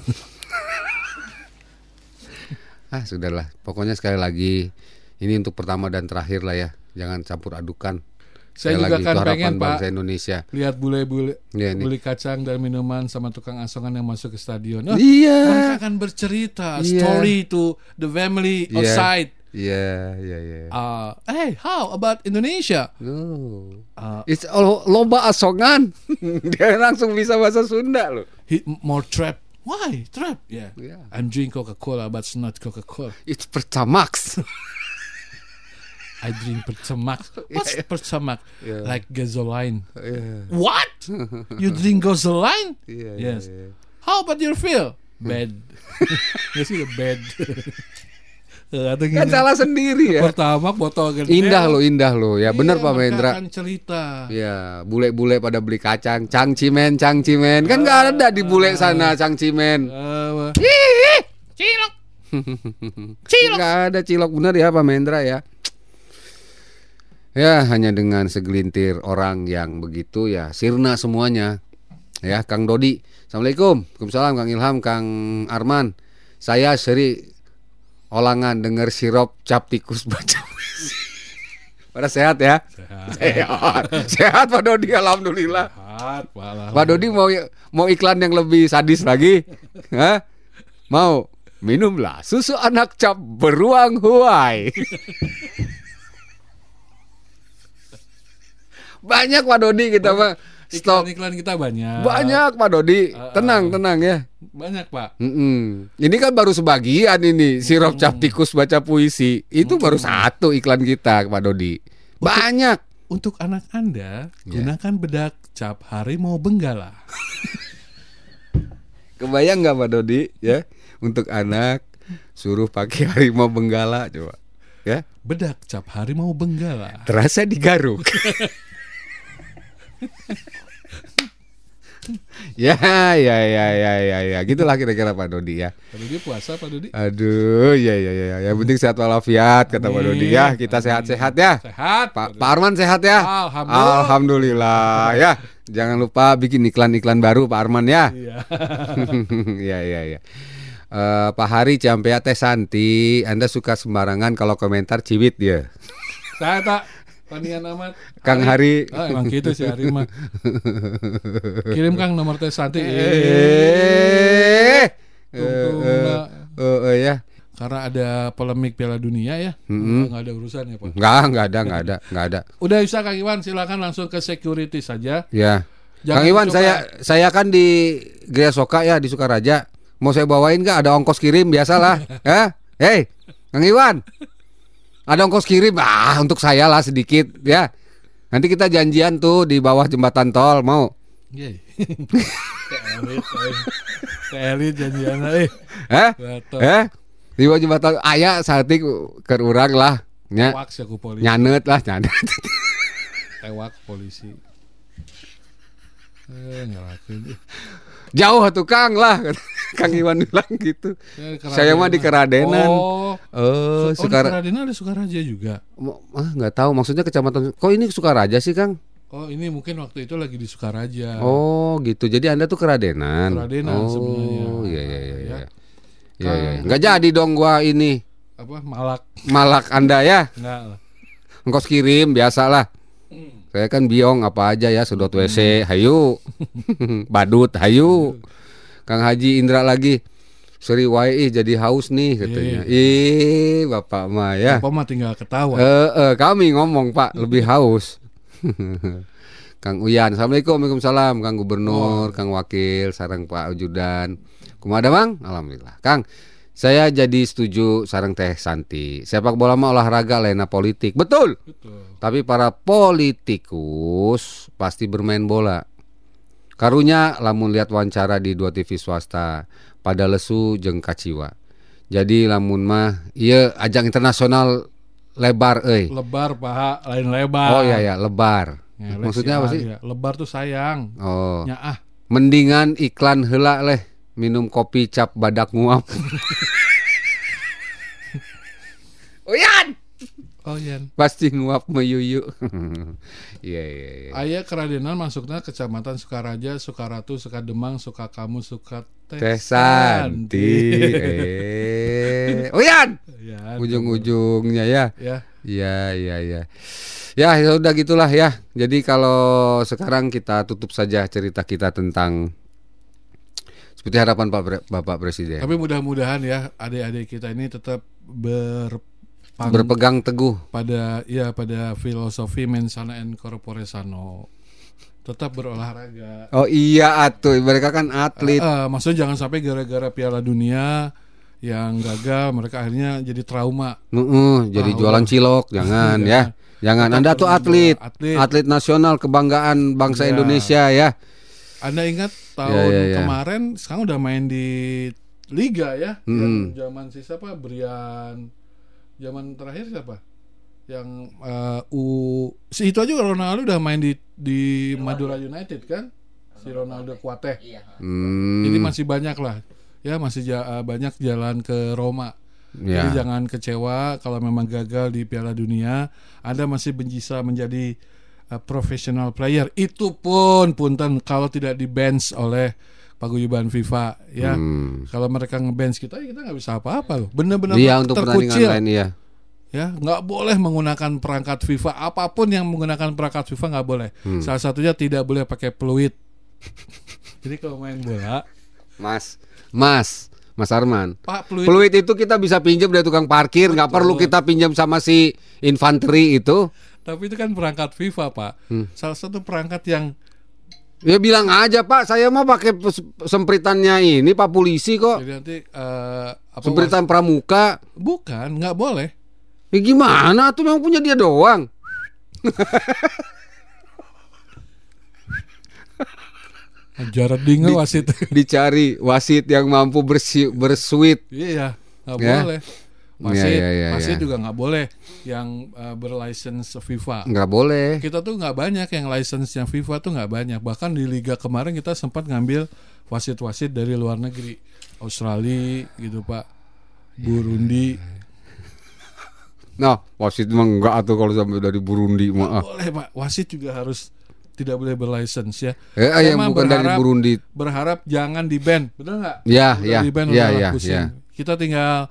Ah, sudahlah. Pokoknya sekali lagi ini untuk pertama dan terakhir lah ya. Jangan campur adukan. Saya juga lagi, kan pengen, Pak. Indonesia. Lihat bule-bule nih. beli kacang dan minuman sama tukang asongan yang masuk ke stadion. Oh, Iya. Mereka akan bercerita Iya. story to the family Iya. outside. Iya, iya, iya. Uh, hey, how about Indonesia? Oh. Uh, It's all lomba asongan. [laughs] Dia langsung bisa bahasa Sunda loh. hit more trap. Why trap? Yeah. Yeah. I'm drink Coca-Cola, but it's not Coca-Cola. It's Pertamax. [laughs] I drink Pertamax. [laughs] What's Pertamax? Yeah. Like gasoline. Iya. What? You [laughs] drink gasoline? Iya, Yes. iya. How about your feel? Bad. [laughs] Gak sih bad. Atau Kan gini. salah sendiri ya. Pertama botol gede. Indah loh, indah loh. Ya benar Iya, Pak mereka Mendra. akan cerita. Ya, bule-bule pada beli kacang, cangcimen, cangcimen. Kan nggak ada di bule sana cangcimen. Uh, Cilok. Nggak ada cilok bener ya Pak Mendra ya. Ya, hanya dengan segelintir orang yang begitu ya, sirna semuanya. Ya, Kang Dodi. Assalamualaikum. Waalaikumsalam Kang Ilham, Kang Arman. Saya Seri Olangan denger sirop cap tikus [laughs] baca. Pada sehat ya? Sehat. Sehat Pak Dodi alhamdulillah. Sehat, Pak. Pak Dodi mau mau iklan yang lebih sadis lagi? Hah? Mau? Minumlah susu anak cap beruang huai. [laughs] Banyak Pak Dodi kita mah stok Iklan-iklan kita banyak. banyak Pak Dodi. Tenang tenang ya. Banyak, Pak. Mm-mm. Ini kan baru sebagian ini sirop cap tikus baca puisi. Itu baru satu iklan kita Pak Dodi. Banyak. Untuk anak Anda, Ya. gunakan bedak cap harimau benggala. [laughs] Kebayang nggak Pak Dodi ya? Untuk anak suruh pakai harimau benggala coba. Ya, Bedak cap harimau benggala. terasa digaruk. [laughs] ya, ya, ya, ya, ya, ya. Gitulah kira-kira Pak Dodi ya. Pak Dodi puasa, Pak Dodi? Aduh, ya, ya, ya. Yang penting sehat walafiat kata Pak Dodi ya. Kita sehat-sehat ya. Sehat. Pak Pak Arman sehat ya? Alhamdulillah. Alhamdulillah ya. Jangan lupa bikin iklan-iklan baru Pak Arman ya. Iya. Iya [laughs] iya iya. Eh, Pak Hari Ciampea Teh Santi, Anda suka sembarangan kalau komentar ciwit dia. Saya tak panian amat. Kang Hari. Oh, emang gitu sih Hari mah. Kirim Kang nomor tes Santi. Eh. Eh, eh, eh, eh, ya. Karena ada polemik Piala Dunia ya. Nggak ada urusan ya, Pak. Enggak, enggak ada, enggak ada, enggak ada. Udah bisa Kang Iwan, silakan langsung ke security saja. Ya. Jangan Kang Iwan, coba- saya saya kan di Gria Soka ya di Sukaraja. Mau saya bawain nggak? Ada ongkos kirim biasalah. [laughs] ya. Hei, Kang Iwan. Ada ongkos kirim ah untuk saya lah sedikit ya. Nanti kita janjian tuh di bawah jembatan tol mau. Ke eh. Ke elit janjian eh. Eh? Eh? Di bawah jembatan aya saeutik keur urang lah. Nya nyanet lah nyanet. Tewak polisi. Eh. Jauh atuh Kang lah. Kang Iwan bilang gitu. Ya, Saya mah di Keradenan. Oh, Oh, oh di Sukar Keradenan ada Sukaraja juga. ah nggak tahu maksudnya kecamatan kok ini Sukaraja sih Kang? Oh, ini mungkin waktu itu lagi di Sukaraja. Oh gitu. Jadi Anda tuh keradenan. Keradenan oh, sebenarnya. iya iya iya. Ya. Iya iya. iya. Nggak jadi dong gua ini Apa? Malak. malak Anda ya. Enggak lah. Ongkos kirim biasalah. Saya kan biong apa aja ya sedot WC, hayu. [laughs] Badut, hayu. Kang Haji Indra lagi. Seri wae jadi haus nih katanya. Ih, Bapak mah ya. Apa mah tinggal ketawa. Eh, eh, kami ngomong Pak lebih haus. [laughs] Kang Uyan, assalamualaikum, waalaikumsalam, Kang Gubernur, Kang Wakil, sarang Pak Ujudan. Kumada Bang? Alhamdulillah. Kang, saya jadi setuju sarang Teh Santi. Sepak bola mah olahraga lainnya politik. Betul. Betul. Tapi para politikus pasti bermain bola. Karunya lamun lihat wawancara di dua TV swasta pada lesu jeung kaciwa. Jadi lamun mah iya ajang internasional lebar euy. Lebar paha lain lebar. Oh iya ya, lebar. Ngelek Maksudnya apa sih? iya. Lebar tuh sayang. Oh, Ya ah. mendingan iklan heula leh minum kopi cap badak nguap. [laughs] Uyan, Oh iya. pasti nguap meyuyu. [laughs] Iya iya iya. Ayah Keradenan masuknya kecamatan Sukaraja, Sukaratu, Sukademang, Sukakamu, Suka Teh Santi. [laughs] Eh, Uyan. Ya, Ujung-ujungnya ya. ya. Iya, iya, iya. Ya, ya udah gitulah ya. Jadi kalau sekarang kita tutup saja cerita kita tentang seperti harapan Pak Bapak Presiden. Tapi mudah-mudahan ya adik-adik kita ini tetap berpang Berpegang teguh. pada ya pada filosofi mensana and corpore sano. Tetap berolahraga. Oh iya atuh, mereka kan atlet. Eh, eh, maksudnya jangan sampai gara-gara Piala Dunia yang gagal mereka akhirnya jadi trauma. Nuh, jadi Ah, jualan cilok, [laughs] jangan Iya. ya. Jangan Tetap Anda tuh atlet, atlet. atlet nasional kebanggaan bangsa Iya. Indonesia ya. Anda ingat tahun Ya, ya, ya. kemarin sekarang udah main di liga ya? Hmm. Zaman si siapa? Brian. Zaman terakhir siapa? Yang eh, U si itu aja Ronaldo udah main di di Madura United kan? Si Ronaldo Kuateh. Iya. Hmm, Jadi masih banyak lah. Ya masih ja- eh, banyak jalan ke Roma. ya. Jadi jangan kecewa kalau memang gagal di Piala Dunia, Anda masih bisa menjadi uh, professional player. Itu pun punten kalau tidak di bench oleh paguyuban FIFA ya. Hmm. Kalau mereka ngebench kita, ya kita nggak bisa apa-apa loh. Bener-bener Iya untuk terkucil. lain iya. ya nggak boleh menggunakan perangkat FIFA apa pun yang menggunakan perangkat FIFA nggak boleh Hmm. salah satunya tidak boleh pakai peluit [laughs] jadi kalau main bola Mas, Mas, Mas Arman. pak peluit, Peluit itu kita bisa pinjam dari tukang parkir, nggak perlu kita pinjam sama si infanteri itu. tapi itu kan perangkat FIFA pak Hmm. salah satu perangkat yang Ya bilang aja Pak, saya mah pakai sempritannya ini Pak polisi kok. jadi nanti eh, apa Sempritan pramuka. was- bukan nggak boleh Ya gimana tuh memang punya dia doang. [laughs] jarak dingin wasit Dicari wasit yang mampu bersi bersuit. iya nggak Ya. boleh wasit Iya, iya, iya, wasit iya. juga nggak boleh yang eh, berlicense FIFA Nggak boleh. kita tuh nggak banyak yang license-nya FIFA tuh nggak banyak bahkan di liga kemarin kita sempat ngambil wasit-wasit dari luar negeri Australia gitu pak Burundi Nah, wasit mah enggak tuh kalau sampai dari Burundi mah. ah. boleh pak wasit juga harus tidak boleh berlicense ya Eh, Saya yang mah bukan dari berharap- Burundi. berharap jangan di ban benar nggak Ya, Udah ya, di ban ya, ya, pusing. ya. kita tinggal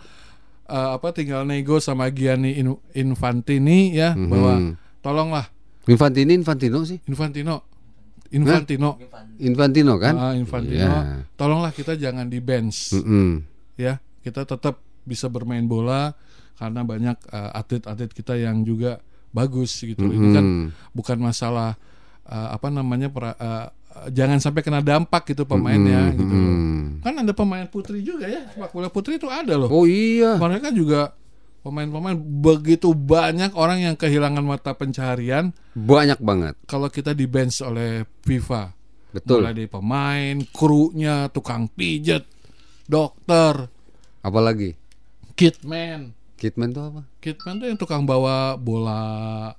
eh, apa tinggal nego sama Gianni In- Infantini ya Mhm. bahwa tolonglah Infantini Infantino sih. Infantino Infantino Infantino kan? Ah, Infantino Ya. tolonglah kita jangan di bench Mm-mm. ya kita tetap bisa bermain bola karena banyak uh, atlet-atlet kita yang juga bagus gitu ini kan bukan masalah uh, apa namanya pra- uh, uh, jangan sampai kena dampak gitu pemainnya gitu loh. Mm-mm. kan ada pemain putri juga ya sepak bola putri itu ada loh Oh iya. mereka juga pemain-pemain begitu banyak orang yang kehilangan mata pencaharian Banyak banget. kalau kita di bench oleh FIFA Betul. mulai dari pemain krunya tukang pijet dokter Apalagi? kitman Kitman tuh apa? Kitman tuh yang tukang bawa bola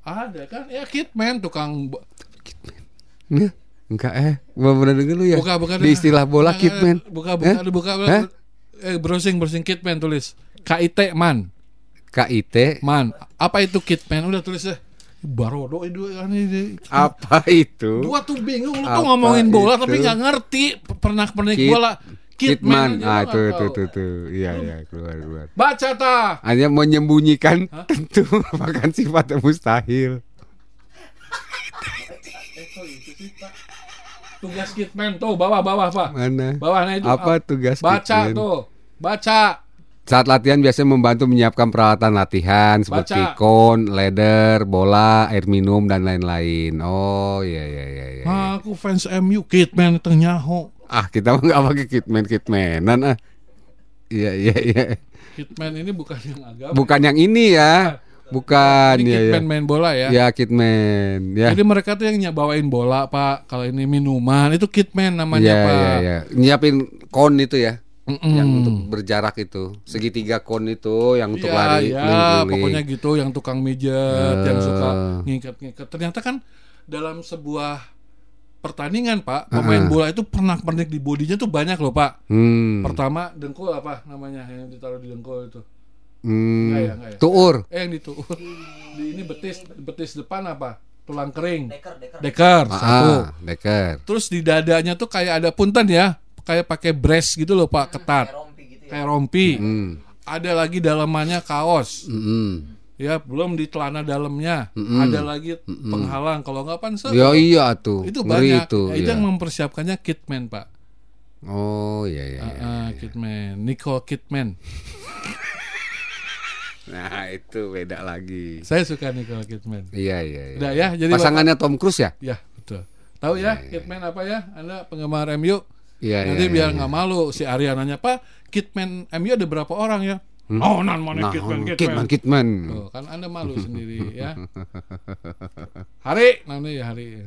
ada kan ya Kitman tukang Enggak. Enggak eh. Belum pernah denger lu ya? buka buka Di istilah bola Buka, Kitman. buka buka Eh? ada buka Hah? eh browsing browsing Kitman tulis KIT man KIT. man apa itu Kitman udah tulis deh Barodo itu ini Apa itu? gua tuh bingung lu Apa tuh ngomongin bola itu? tapi nggak ngerti pernah pernik Kit- bola Kitman. Ah, tuh, tahu. tuh, tuh. Iya, iya, keluar, keluar. baca ta Hanya menyembunyikan tentu [laughs] merupakan sifat yang mustahil. tugas Kitman tuh bawah bawah pak Mana? bawahnya itu Apa tugas baca Kitman? tuh baca Saat latihan biasanya membantu menyiapkan peralatan latihan seperti Baca. kon, ladder, bola, air minum dan lain-lain. Oh iya iya iya. iya. Aku fans MU Kitman itu nyaho. Ah kita mah nggak pakai kitman kitmanan ah. Iya iya iya. Kitman ini bukan yang agama. Bukan yang ini ya. Bukan ini ya ya. Kitman main bola ya. Ya kitman ya. Jadi mereka tuh yang bawain bola pak. Kalau ini minuman itu Kitman namanya Iya pak. iya iya. Nyiapin kon itu ya. Mm-mm. Yang untuk berjarak itu. Segitiga kon itu yang untuk Iya, lari ya, pokoknya gitu yang tukang mijet, yang Eh. suka ngikat-ngikat. Ternyata kan dalam sebuah pertandingan pak, pemain Heeh. bola itu pernah pernik di bodinya tuh banyak loh pak. Hmm. Pertama dengkul apa namanya yang ditaruh di dengkul itu? Hmm. Ya, ya. Tuur. Eh yang itu di ini betis betis depan apa? Tulang kering. Deker, deker. Deker satu. Ah, deker. Terus di dadanya tuh kayak ada punten ya, kayak pakai brace gitu loh pak, ketat, Kayak rompi gitu ya. kayak rompi. Hmm. Ada lagi dalamannya kaos, Mm-mm. ya belum di celana dalamnya. Mm-mm. Ada lagi penghalang. Kalau nggak pan se- Ya iya tuh. itu Ngeri banyak. itu. Ya, itu iya. yang mempersiapkannya Kitman pak. Oh iya iya. Ah, iya. ah, Kitman, Nicole Kitman. [laughs] Nah itu beda lagi. Saya suka Nicole Kitman. Iya iya. iya. Udah ya, jadi Pasangannya Tom Cruise ya? Ya betul. Tahu ya Kitman apa ya? Anda penggemar MU? Iya Nanti iya, biar iya. nggak malu si Arya nanya Pak, Kitman MU ada berapa orang ya? Oh, nan mana Nah, Kitman, Kitman Kitman. Kitman. Tuh, kan Anda malu [laughs] sendiri ya. Hari, nanti ya hari.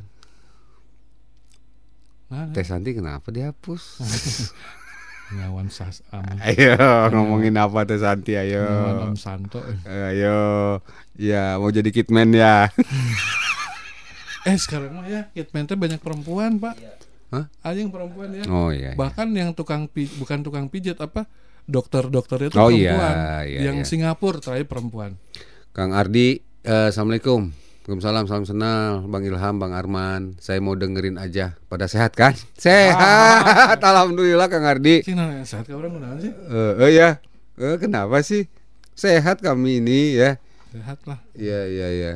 Nah, Teh Santi kenapa dihapus? [laughs] ngawan sas [laughs] am, ayo ngomongin apa Teh Santi ayo. ngawan Om Santo. Ayo. Ya mau jadi Kitman ya. [laughs] Eh sekarang mah ya Kitman teh banyak perempuan Pak. Hah? Ada yang perempuan ya. Oh iya. iya. Bahkan yang tukang pi- bukan tukang pijat apa dokter-dokter itu Oh, iya, perempuan. iya, yang iya. Singapura terakhir perempuan. Kang Ardi, eh, assalamualaikum. Waalaikumsalam, salam kenal Bang Ilham, Bang Arman. Saya mau dengerin aja. Pada sehat kan? [laughs] Sehat. Alhamdulillah Kang Ardi. Sih nanya sehat ke orang sih? Eh eh, ya. Eh, kenapa sih? Sehat kami ini ya. Sehat lah. Iya, iya, iya.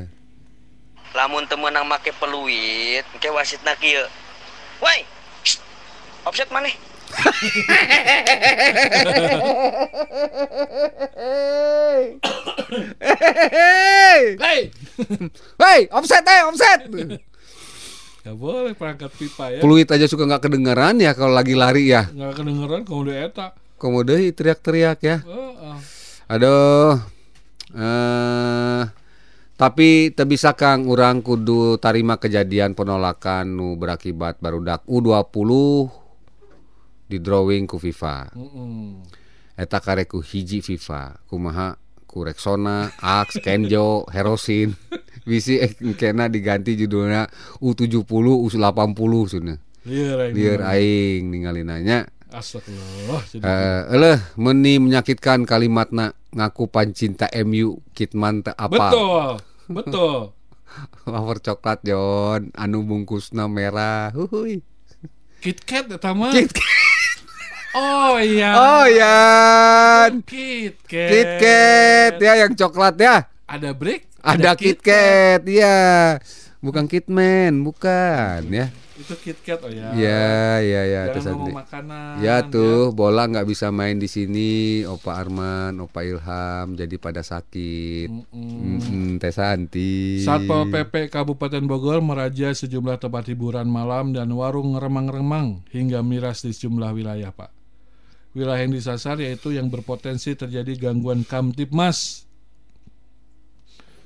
Lamun temenang make peluit, ke wasitna kieu. Woi. Offset maneh. Hei, Hey, hei, offset, eh, offset. Gak boleh perangkat pipa ya. Peluit aja suka nggak kedengeran ya kalau lagi lari ya. Nggak kedengeran udah eta. Komodo teriak-teriak ya. Heeh. Aduh. Eh tapi bisa Kang urang kudu tarima kejadian penolakan nu berakibat barudak U20 di drawing ku FIFA. Mm-mm. Eta kareku hiji FIFA. Kumaha ku Rexona, Axe, Kenjo, Herosin. [laughs] Bisi eh, kena diganti judulnya U70, U80 cenah. Lieur aing. Ningali nanya Astagfirullah. Eh, eleh meni menyakitkan kalimatna ngaku pancinta MU Kitman teu apa. Betul. Betul. [laughs] Wafer coklat Jon anu bungkusna merah. Huhuy. KitKat eta mah. Kit Oh iya. Oh Yan. KitKat. KitKat ya yang coklat ya. Ada break. Ada KitKat ya. Bukan Kitman, bukan ya. Itu KitKat oh ya. Ya, ya, ya. Jangan terus ngomong makanan. Ya tuh, bola nggak bisa main di sini. Opa Arman, Opa Ilham jadi pada sakit. Mm-mm. Mm-mm, Teh Santi. Satpol PP Kabupaten Bogor meraja sejumlah tempat hiburan malam dan warung remang-remang hingga miras di sejumlah wilayah, Pak. Wilayah yang disasar yaitu yang berpotensi terjadi gangguan Kamtipmas.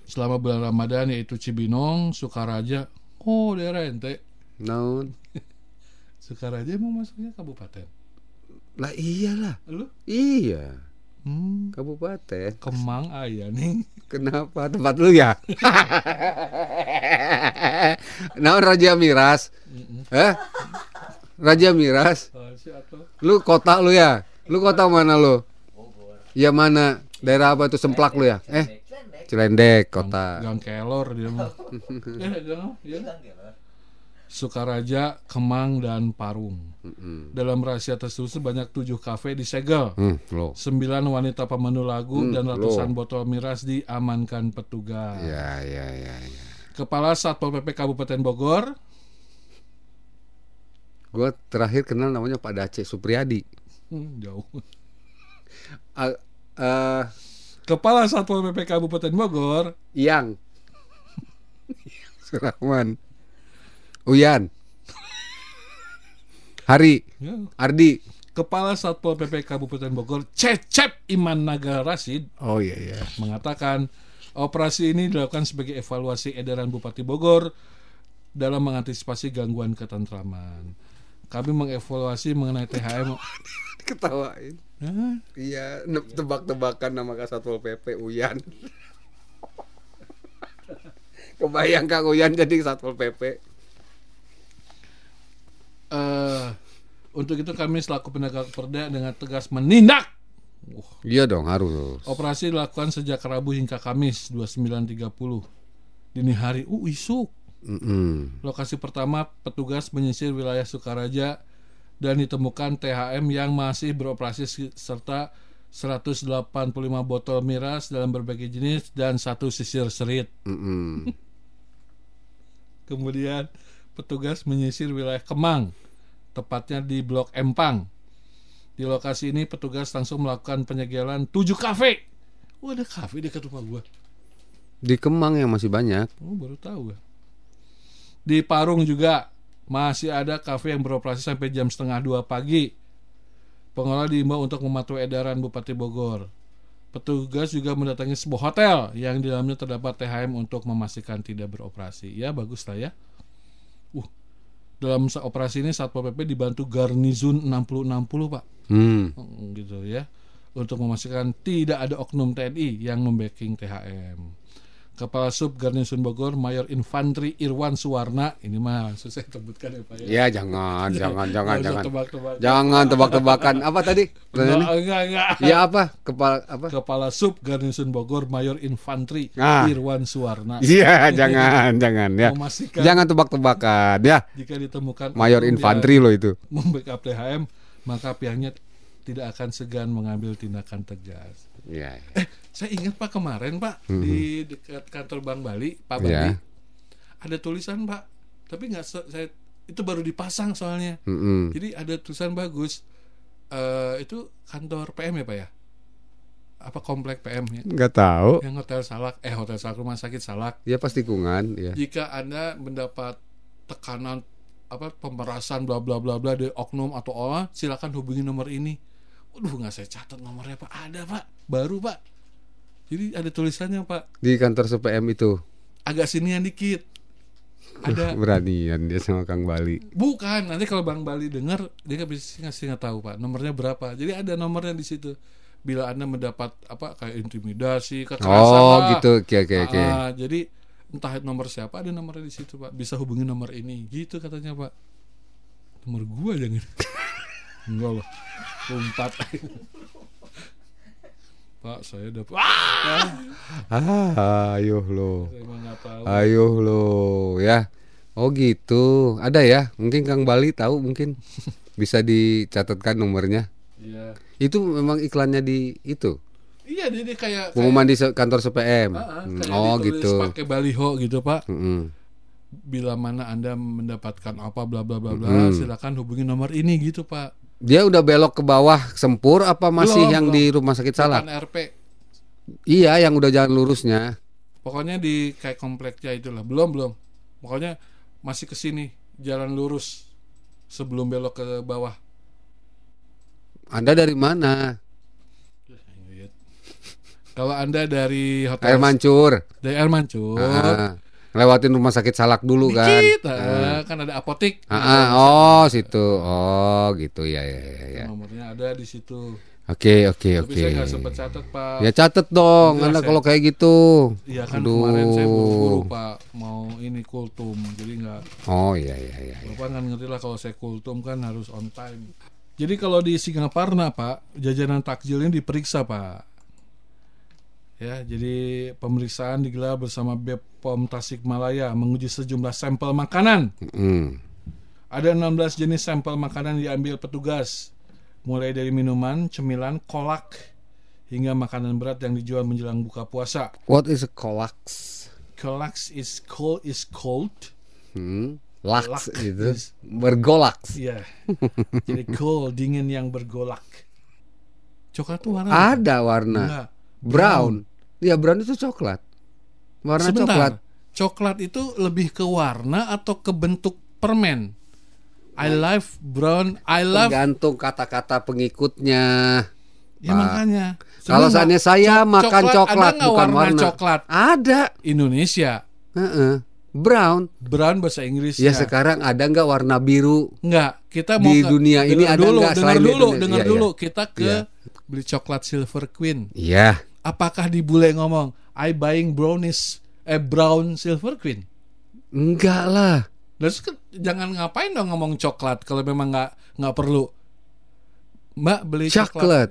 Selama bulan Ramadan yaitu Cibinong, Sukaraja, oh daerah ente. Naon? [laughs] Sukaraja mau masuknya kabupaten. Lah iyalah. Lu? Iya. Hmm, Kabupaten. Kemang aya nih. [laughs] Kenapa tempat lu ya? [laughs] Naon Raja Miras? Eh? Raja Miras? Lu kota lu ya? Lu kota mana lu? Ya mana? Daerah apa itu semplak lu ya? Eh? Cilendek kota. Gang Kelor dia mah. [laughs] Eh, gang, ya. Sukaraja, Kemang, dan Parung. Mm-mm. Dalam rahasia tersebut sebanyak tujuh kafe disegel. Lo. Sembilan wanita pemandu lagu Hmm, dan loh. ratusan botol miras diamankan petugas. Ya, ya, ya, ya. Kepala Satpol PP Kabupaten Bogor, Gua terakhir kenal namanya Pak Dace Supriyadi. hmm, jauh. Ah, eh, Kepala Satpol PP Kabupaten Bogor, Yang. [laughs] Surahman Uyan. Hari. Ya, Ardi. Kepala Satpol PP Kabupaten Bogor, Cecep Iman Naga Rasid, Oh iya iya. mengatakan operasi ini dilakukan sebagai evaluasi edaran Bupati Bogor dalam mengantisipasi gangguan ketentraman. Kami mengevaluasi mengenai THM. [laughs] Ketawain Hah? Iya Tebak-tebakan nama Satpol PP Uyan [laughs] Kebayang Kang Uyan jadi Satpol PP Eh, untuk itu kami selaku penegak perda dengan tegas menindak. Wah, Iya dong harus operasi dilakukan sejak Rabu hingga Kamis 29.30 dini hari. Uh, isuk. Mm-mm. Lokasi pertama petugas menyisir wilayah Sukaraja dan ditemukan THM yang masih beroperasi se- serta 185 botol miras dalam berbagai jenis dan satu sisir serit. Mm-mm. [laughs] Kemudian petugas menyisir wilayah Kemang, tepatnya di Blok Empang. Di lokasi ini petugas langsung melakukan penyegelan 7 kafe. Wah, ada kafe dekat rumah gua. Di Kemang yang masih banyak Oh, baru tahu gua. Di Parung juga masih ada kafe yang beroperasi sampai jam setengah dua pagi. Pengelola diimbau untuk mematuhi edaran Bupati Bogor. Petugas juga mendatangi sebuah hotel yang di dalamnya terdapat THM untuk memastikan tidak beroperasi. Ya, bagus lah ya. Uh, dalam operasi ini Satpol PP dibantu Garnizon 6060, Pak. hmm. Hmm, gitu ya untuk memastikan tidak ada oknum TNI yang membacking THM. Kepala Sub Garnison Bogor Mayor Infantri Irwan Suwarna. Ini mah susah sebutkan ya Pak ya. Ya jangan, jangan, [laughs] jangan, jangan. tebak-tebakan. Jangan tebak-tebakan. Apa tadi? Enggak, Pertanyaannya? enggak, enggak. Ya apa? Kepala apa? Kepala Sub Garnison Bogor Mayor Infantri Ah. Irwan Suwarna. Iya, jangan, [laughs] jangan ya. Memastikan Jangan tebak-tebakan ya. jika ditemukan Mayor yang loh itu. membackup THM, maka pihaknya tidak akan segan mengambil tindakan tegas. Iya. Saya ingat Pak kemarin Pak di dekat kantor Bank Bali, Pak Mhm. Ya. Bali, ada tulisan Pak, tapi nggak saya itu baru dipasang soalnya. Mm-mm. Jadi ada tulisan bagus. Eh itu kantor PM ya Pak ya? Apa komplek PM ya? Nggak tahu. Yang hotel Salak, eh hotel Salak rumah sakit Salak. Ya pasti tikungan ya. Jika Anda mendapat tekanan apa pemerasan bla bla bla bla dari oknum atau orang, silakan hubungi nomor ini. Waduh nggak saya catat nomornya Pak. Ada Pak, baru Pak. Jadi ada tulisannya Pak. Di kantor CPM itu. Agak sinian dikit. Ada [laughs] Beranian dia sama Kang Bali. bukan nanti kalau Bang Bali dengar dia nggak bisa ngasih nggak tahu Pak nomornya berapa. Jadi ada nomornya di situ. Bila Anda mendapat apa kayak intimidasi, kekerasan Oh, lah. gitu. Oke, oke, oke. Ah, jadi entah nomor siapa ada nomornya di situ pak bisa hubungi nomor ini gitu katanya pak nomor gua jangan [laughs] enggak loh empat [laughs] pak saya dapat ah, Ah, ayo lo. Ayo lo ya. Oh gitu. Ada ya? Mungkin Kang Bali tahu mungkin. [laughs] Bisa dicatatkan nomornya. iya Itu memang iklannya di itu. iya jadi kayak Pengumuman di kantor ah, Hmm, kayak Oh gitu. pakai baliho gitu pak Mm-mm. bila mana anda mendapatkan apa bla bla bla bla Hmm. silakan hubungi nomor ini gitu pak Dia udah belok ke bawah Sempur apa masih Belum, yang belum. di rumah sakit? Bukan RP Iya, yang udah jalan lurusnya. Pokoknya di kayak kompleknya itulah. Belum belum. Pokoknya masih ke sini jalan lurus sebelum belok ke bawah. Anda dari mana? Kalau anda dari hotel Air Mancur. dari Air Mancur, Ah, lewatin rumah sakit Salak dulu kan. dikit, ah, kan ada apotik. Ah, ah, oh situ. Oh gitu ya ya ya. ya. Nomornya ada di situ. Oke oke Tapi oke. saya nggak sempat catat pak. Ya catet dong, saya- kalau kayak gitu. Iya kan Aduh. kemarin saya buru-buru pak mau ini kultum, jadi nggak Oh iya iya iya. iya. Bapak kan ngerti lah kalau saya kultum kan harus on time. Jadi kalau di Singaparna Pak, jajanan takjilnya diperiksa Pak. Ya, jadi pemeriksaan digelar bersama Bepom Tasikmalaya menguji sejumlah sampel makanan. Hmm. Ada 16 jenis sampel makanan diambil petugas, mulai dari minuman, cemilan, kolak, hingga makanan berat yang dijual menjelang buka puasa. What is a colax? Kolak is cold is cold. Hmm. Laks Lak itu is- bergolaks. Iya. Jadi cold dingin yang bergolak. Coklat tuh warna? Ada warna Enggak. Brown. Ya brown itu coklat. Warna Sebentar. coklat. Coklat itu lebih ke warna atau ke bentuk permen? I love brown. I love. Tergantung kata-kata pengikutnya. Ya Pak. makanya. Kalau seandainya saya cok- makan coklat, ada nggak bukan warna, warna. coklat Ada. Indonesia? Heeh. Brown. Brown bahasa Inggris Ya sekarang ada nggak warna biru? Enggak, kita mau Di ke- dunia ini ada dulu, nggak dengar selain di dulu, dengar Iya, dulu. iya. Kita ke Iya. beli coklat Silver Queen. Iya. Apakah di bule ngomong I buying brownies eh brown Silver Queen? Enggak lah. Terus kan jangan ngapain dong ngomong coklat kalau memang nggak nggak perlu. Mbak beli coklat. Coklat.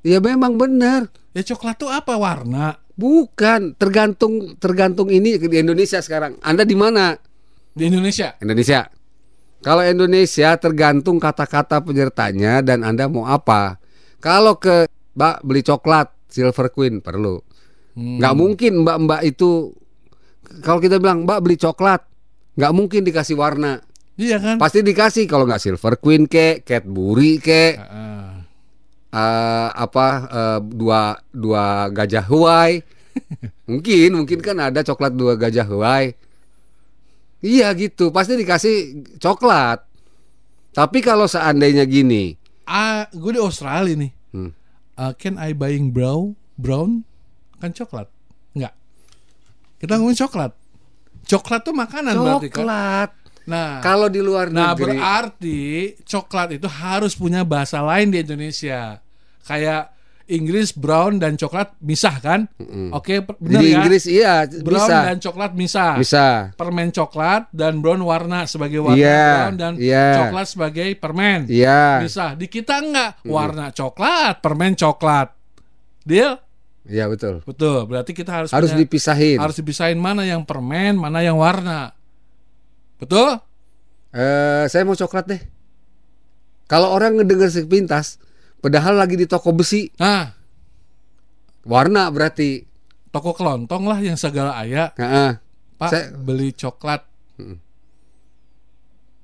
Ya memang benar. Ya coklat tuh apa warna? Bukan, tergantung tergantung ini di Indonesia sekarang. Anda di mana? Di Indonesia. Indonesia. Kalau Indonesia tergantung kata-kata penyertanya dan Anda mau apa. Kalau ke Mbak beli coklat Silver Queen perlu. Hmm. Nggak mungkin Mbak-mbak itu kalau kita bilang Mbak beli coklat, nggak mungkin dikasih warna. Iya kan? Pasti dikasih kalau nggak Silver Queen ke, Cadbury ke, Ah, eh, apa eh, dua dua gajah Huai. [laughs] mungkin mungkin kan ada coklat dua gajah Huai. Iya gitu, pasti dikasih coklat. Tapi kalau seandainya gini, ah, gue di Australia nih. Hmm. Ah, can I buying brown? Brown kan coklat? Enggak. Kita ngomongin coklat. Coklat tuh makanan berarti kan? coklat. Nah, Kalau di luar Nah negeri, berarti coklat itu harus punya bahasa lain di Indonesia. Kayak Inggris brown dan coklat misah kan? Oke, per- benar Di ya. Inggris iya brown bisa. dan coklat misah. Bisa. Permen coklat dan brown warna sebagai warna Iya, brown dan iya. coklat sebagai permen. Iya. Bisa. Di kita enggak warna coklat, permen coklat. Deal? Iya betul. Betul. Berarti kita harus Harus punya- dipisahin. harus dipisahin mana yang permen, mana yang warna. Betul? Eh, saya mau coklat deh. Kalau orang ngedenger sepintas, padahal lagi di toko besi, Nah, warna berarti. toko kelontong lah yang segala ayah. Heeh. Pak Saya- beli coklat.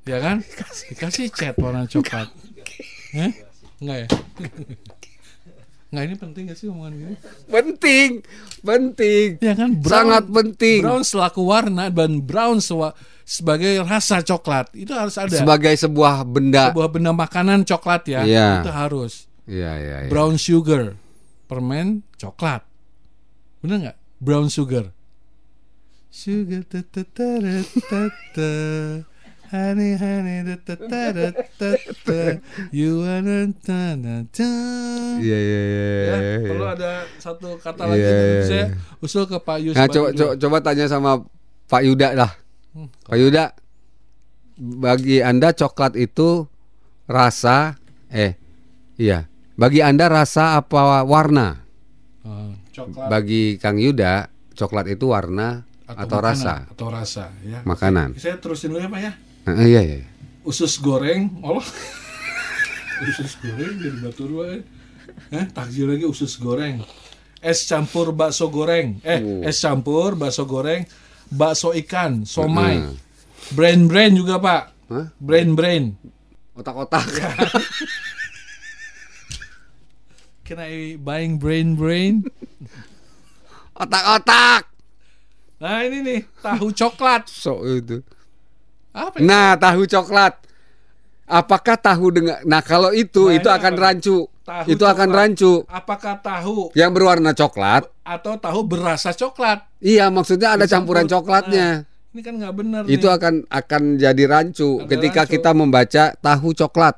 Ya kan? Kasih cat warna coklat. Eh? Enggak ya? [laughs] Enggak ini penting gak sih omongan gini? Penting, penting. Ya kan Sangat penting. Brown selaku warna dan brown sewa- sebagai rasa coklat itu harus ada. Sebagai sebuah benda. sebuah benda makanan coklat ya. Iya. Itu harus. Iya, iya, iya. Brown sugar, permen coklat. Bener nggak? Brown sugar. Sugar ta ta ta ta ta. Honey, honey, ta ta ta ta ta ta. You wanna ta ta ta. Iya, iya, iya. Ya, iya, iya. perlu ada satu kata lagi yang iya, saya usul ke Pak Yus. Nah, coba, coba, coba tanya sama Pak Yuda lah. Hmm. Pak Yuda, bagi Anda coklat itu rasa, eh, iya. Bagi Anda rasa apa warna? Oh, coklat Bagi Kang Yuda, coklat itu warna atau, makanan, rasa atau rasa ya. makanan. Saya terusin dulu ya Pak ya. Nah, iya, iya. usus goreng Allah [laughs] usus goreng jadi batu dua eh Eh, takjil lagi usus goreng es campur bakso goreng eh Oh. es campur bakso goreng bakso ikan somai Mm. brain brain juga pak Hah? brain brain Otak-otak. [laughs] can I buying brain brain [laughs] Otak-otak. nah ini nih tahu coklat [laughs] So itu. apa ya? Nah, tahu coklat. Apakah tahu dengan Nah, kalau itu Nah, itu akan apa? rancu. Tahu itu akan coklat. rancu. apakah tahu Yang berwarna coklat. atau tahu berasa coklat Iya, maksudnya ada Dicampur. campuran coklatnya. ini kan nggak benar itu nih. akan akan jadi rancu Ada ketika rancu. kita membaca tahu coklat.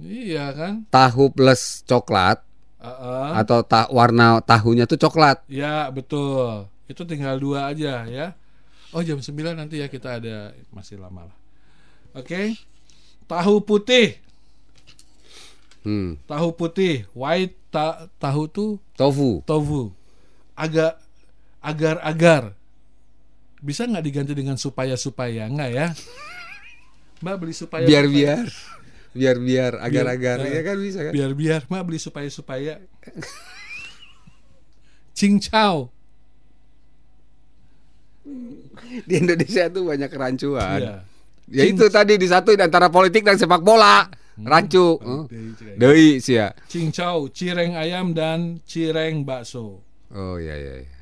Iya kan? Tahu plus coklat Heeh. atau ta warna tahunya tuh coklat. Ya betul. Itu tinggal dua aja ya. Oh jam 9 nanti ya kita ada Masih lama lah. Oke. Tahu putih. Hmm. Tahu putih. White ta- tahu tuh Tofu. tofu. Agak Agar-agar. Bisa nggak diganti dengan supaya-supaya? Nggak ya? Mbak beli supaya Biar biar. Biar biar agar-agar Biar- ya kan bisa kan? Biar biar Mbak beli supaya-supaya Cincau Di Indonesia tuh banyak kerancuan. Iya Ya itu tadi disatuin antara politik dan sepak bola. Rancu. Oh. Deui sih ya. Cincau, cireng ayam dan cireng bakso. Oh iya iya. iya.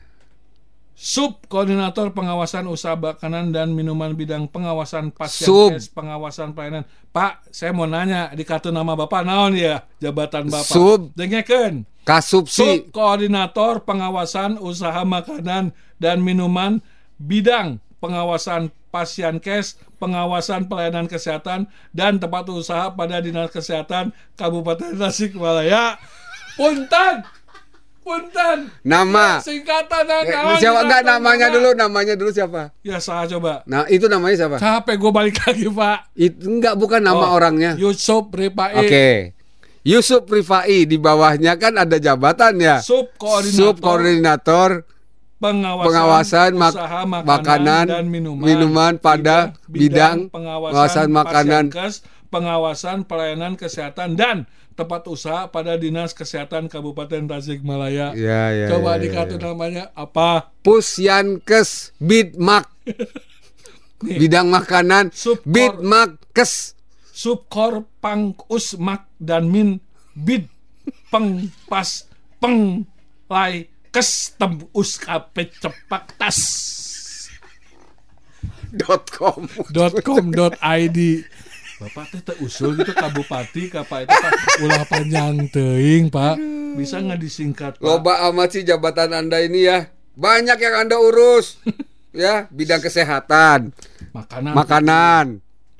Sub koordinator pengawasan usaha makanan dan minuman bidang pengawasan pasien Sub. kes, pengawasan pelayanan. Pak, saya mau nanya di kartu nama Bapak naon ya jabatan Bapak? Sub. Dengekeun. Kasupsi. Sub koordinator pengawasan usaha makanan dan minuman bidang pengawasan pasien kes, pengawasan pelayanan kesehatan dan tempat usaha pada Dinas Kesehatan Kabupaten Tasikmalaya. Punten. Punten. Nama. Singkatan Eh, naon siapa enggak namanya nama? dulu? Namanya dulu siapa? Ya saya coba. Nah, itu namanya siapa? Capek gue balik lagi pak. Itu enggak bukan nama Oh, orangnya. Yusuf Ripai. Oke. Yusuf Rifai di bawahnya kan ada jabatan ya. Sub koordinator, Subkoordinator pengawasan, pengawasan mak- usaha makanan, makanan, dan minuman, minuman pada bidang pengawasan makanan. pasienkes, pengawasan pelayanan kesehatan dan tempat usaha pada Dinas Kesehatan Kabupaten Tasikmalaya. Ya, ya, Coba ya, di ya, ya. namanya apa? Pusyankes Bidmak. [laughs] Bidang makanan Subkor- Bidmakes. Subkor Pang Usmak dan Min Bid Peng Pas Peng Lai Kestem Uskape Cepak Tas dot com. .com.id Bapak teh teu usul gitu kabupati kapa itu Pak ulah panjang teuing Pak bisa nggak disingkat Pak Loba amat sih jabatan Anda ini ya. Banyak yang Anda urus. [laughs] ya, bidang kesehatan, makanan makanan.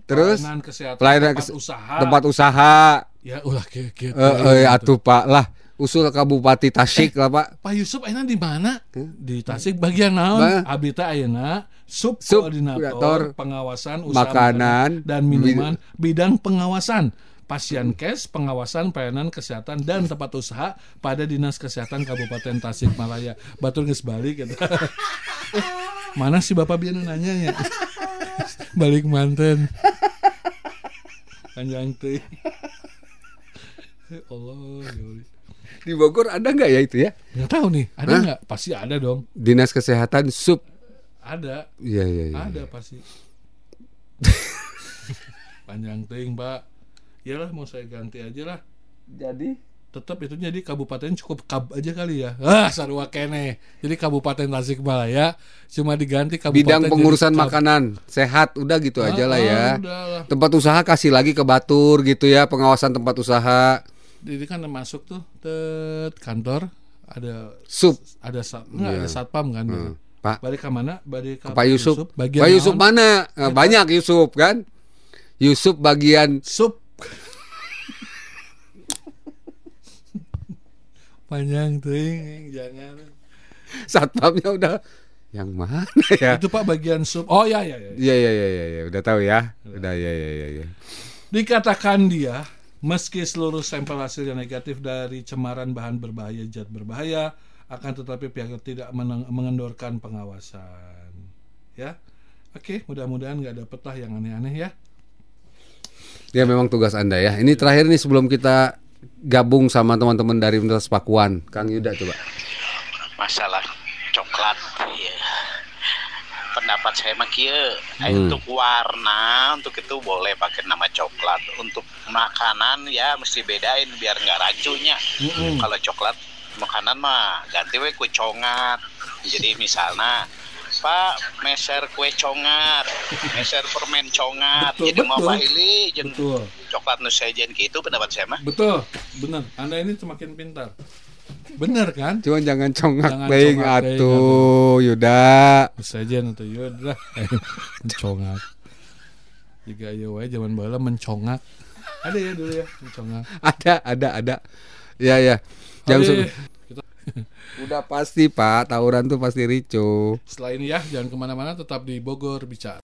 Terus pelayanan kesehatan pelayanan tempat kes- usaha tempat usaha. ya ulah kayak gitu Eh, eh, atuh Pak lah. Usul ke Bupati Tasik lah Pak. Pak Yusuf ayeuna di mana? Di Tasik bagian naon? Abdi teh ayeuna sub Sub koordinator koordinator pengawasan usaha makanan, dan minuman bidang pengawasan pasien kes, pengawasan pelayanan kesehatan dan tempat usaha pada Dinas Kesehatan Kabupaten Tasikmalaya. Batur geus balik gitu. [laughs] Eh, Mana sih Bapak biar nanya ya? [laughs] balik manten. Panjang teh. [laughs] Ya Allah, ya. Di Bogor ada nggak ya itu ya? Nggak tahu nih, ada nggak? Pasti ada dong. Dinas Kesehatan sub. Ada, Iya iya iya. ada pasti. [laughs] Panjang ting, Pak. Iyalah mau saya ganti aja lah. Jadi Tetap itu jadi kabupaten cukup kab aja kali ya. Ah, sarua kene. Jadi kabupaten Tasikmalaya cuma diganti kabupaten bidang pengurusan makanan sehat udah gitu aja lah Ah, ya. ah, udah lah. Tempat usaha kasih lagi ke Batur gitu ya pengawasan tempat usaha Jadi kan masuk tuh tet kantor ada sub. ada sat, enggak, Iya. ada satpam kan. Hmm. Pak Balik ke mana? Balik ke Pak Yusuf. Bagian Pak Yusuf mana? Eh, banyak Yusuf kan? Yusuf bagian Sup. [laughs] Panjang ting, jangan. satpamnya udah yang mana ya? Itu Pak bagian sup. Oh ya ya ya. Iya iya iya iya ya. udah tahu ya. Udah ya ya ya ya. Dikatakan dia, meski seluruh sampel hasilnya negatif dari cemaran bahan berbahaya zat berbahaya, akan tetapi pihaknya tidak mengendorkan pengawasan. Ya, oke, mudah-mudahan nggak dapet lah yang aneh-aneh ya. Ya memang tugas Anda ya. Ini terakhir nih sebelum kita gabung sama teman-teman dari Universitas Pakuan. Kang Yuda coba. masalah coklat ya. Pendapat saya mah kieu Hmm. untuk warna untuk itu boleh pakai nama coklat untuk makanan ya mesti bedain biar nggak racunnya kalau coklat makanan mah ganti we kue congat jadi misalnya Pak meser kue congat meser permen congat Betul, jadi mau betul. Pak Ili jeung Betul, coklat nu sejen gitu pendapat saya mah betul, benar. Anda ini semakin pintar. Benar kan? Cuma jangan congak Jangan ting congak atuh Yuda. Sejen atau yaudah [laughs] mencongak. Jika ya wae zaman bala mencongak. Ada ya dulu ya mencongak. Ada ada ada. Ya ya. Jam se- Udah pasti Pak, tawuran tuh pasti ricu. Setelah ini ya, jangan ke mana-mana, tetap di Bogor bicara.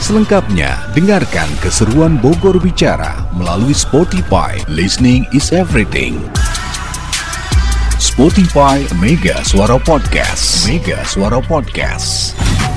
Selengkapnya, dengarkan keseruan Bogor Bicara melalui Spotify. Listening is everything. Spotify Mega Suara Podcast. Mega Suara Podcast.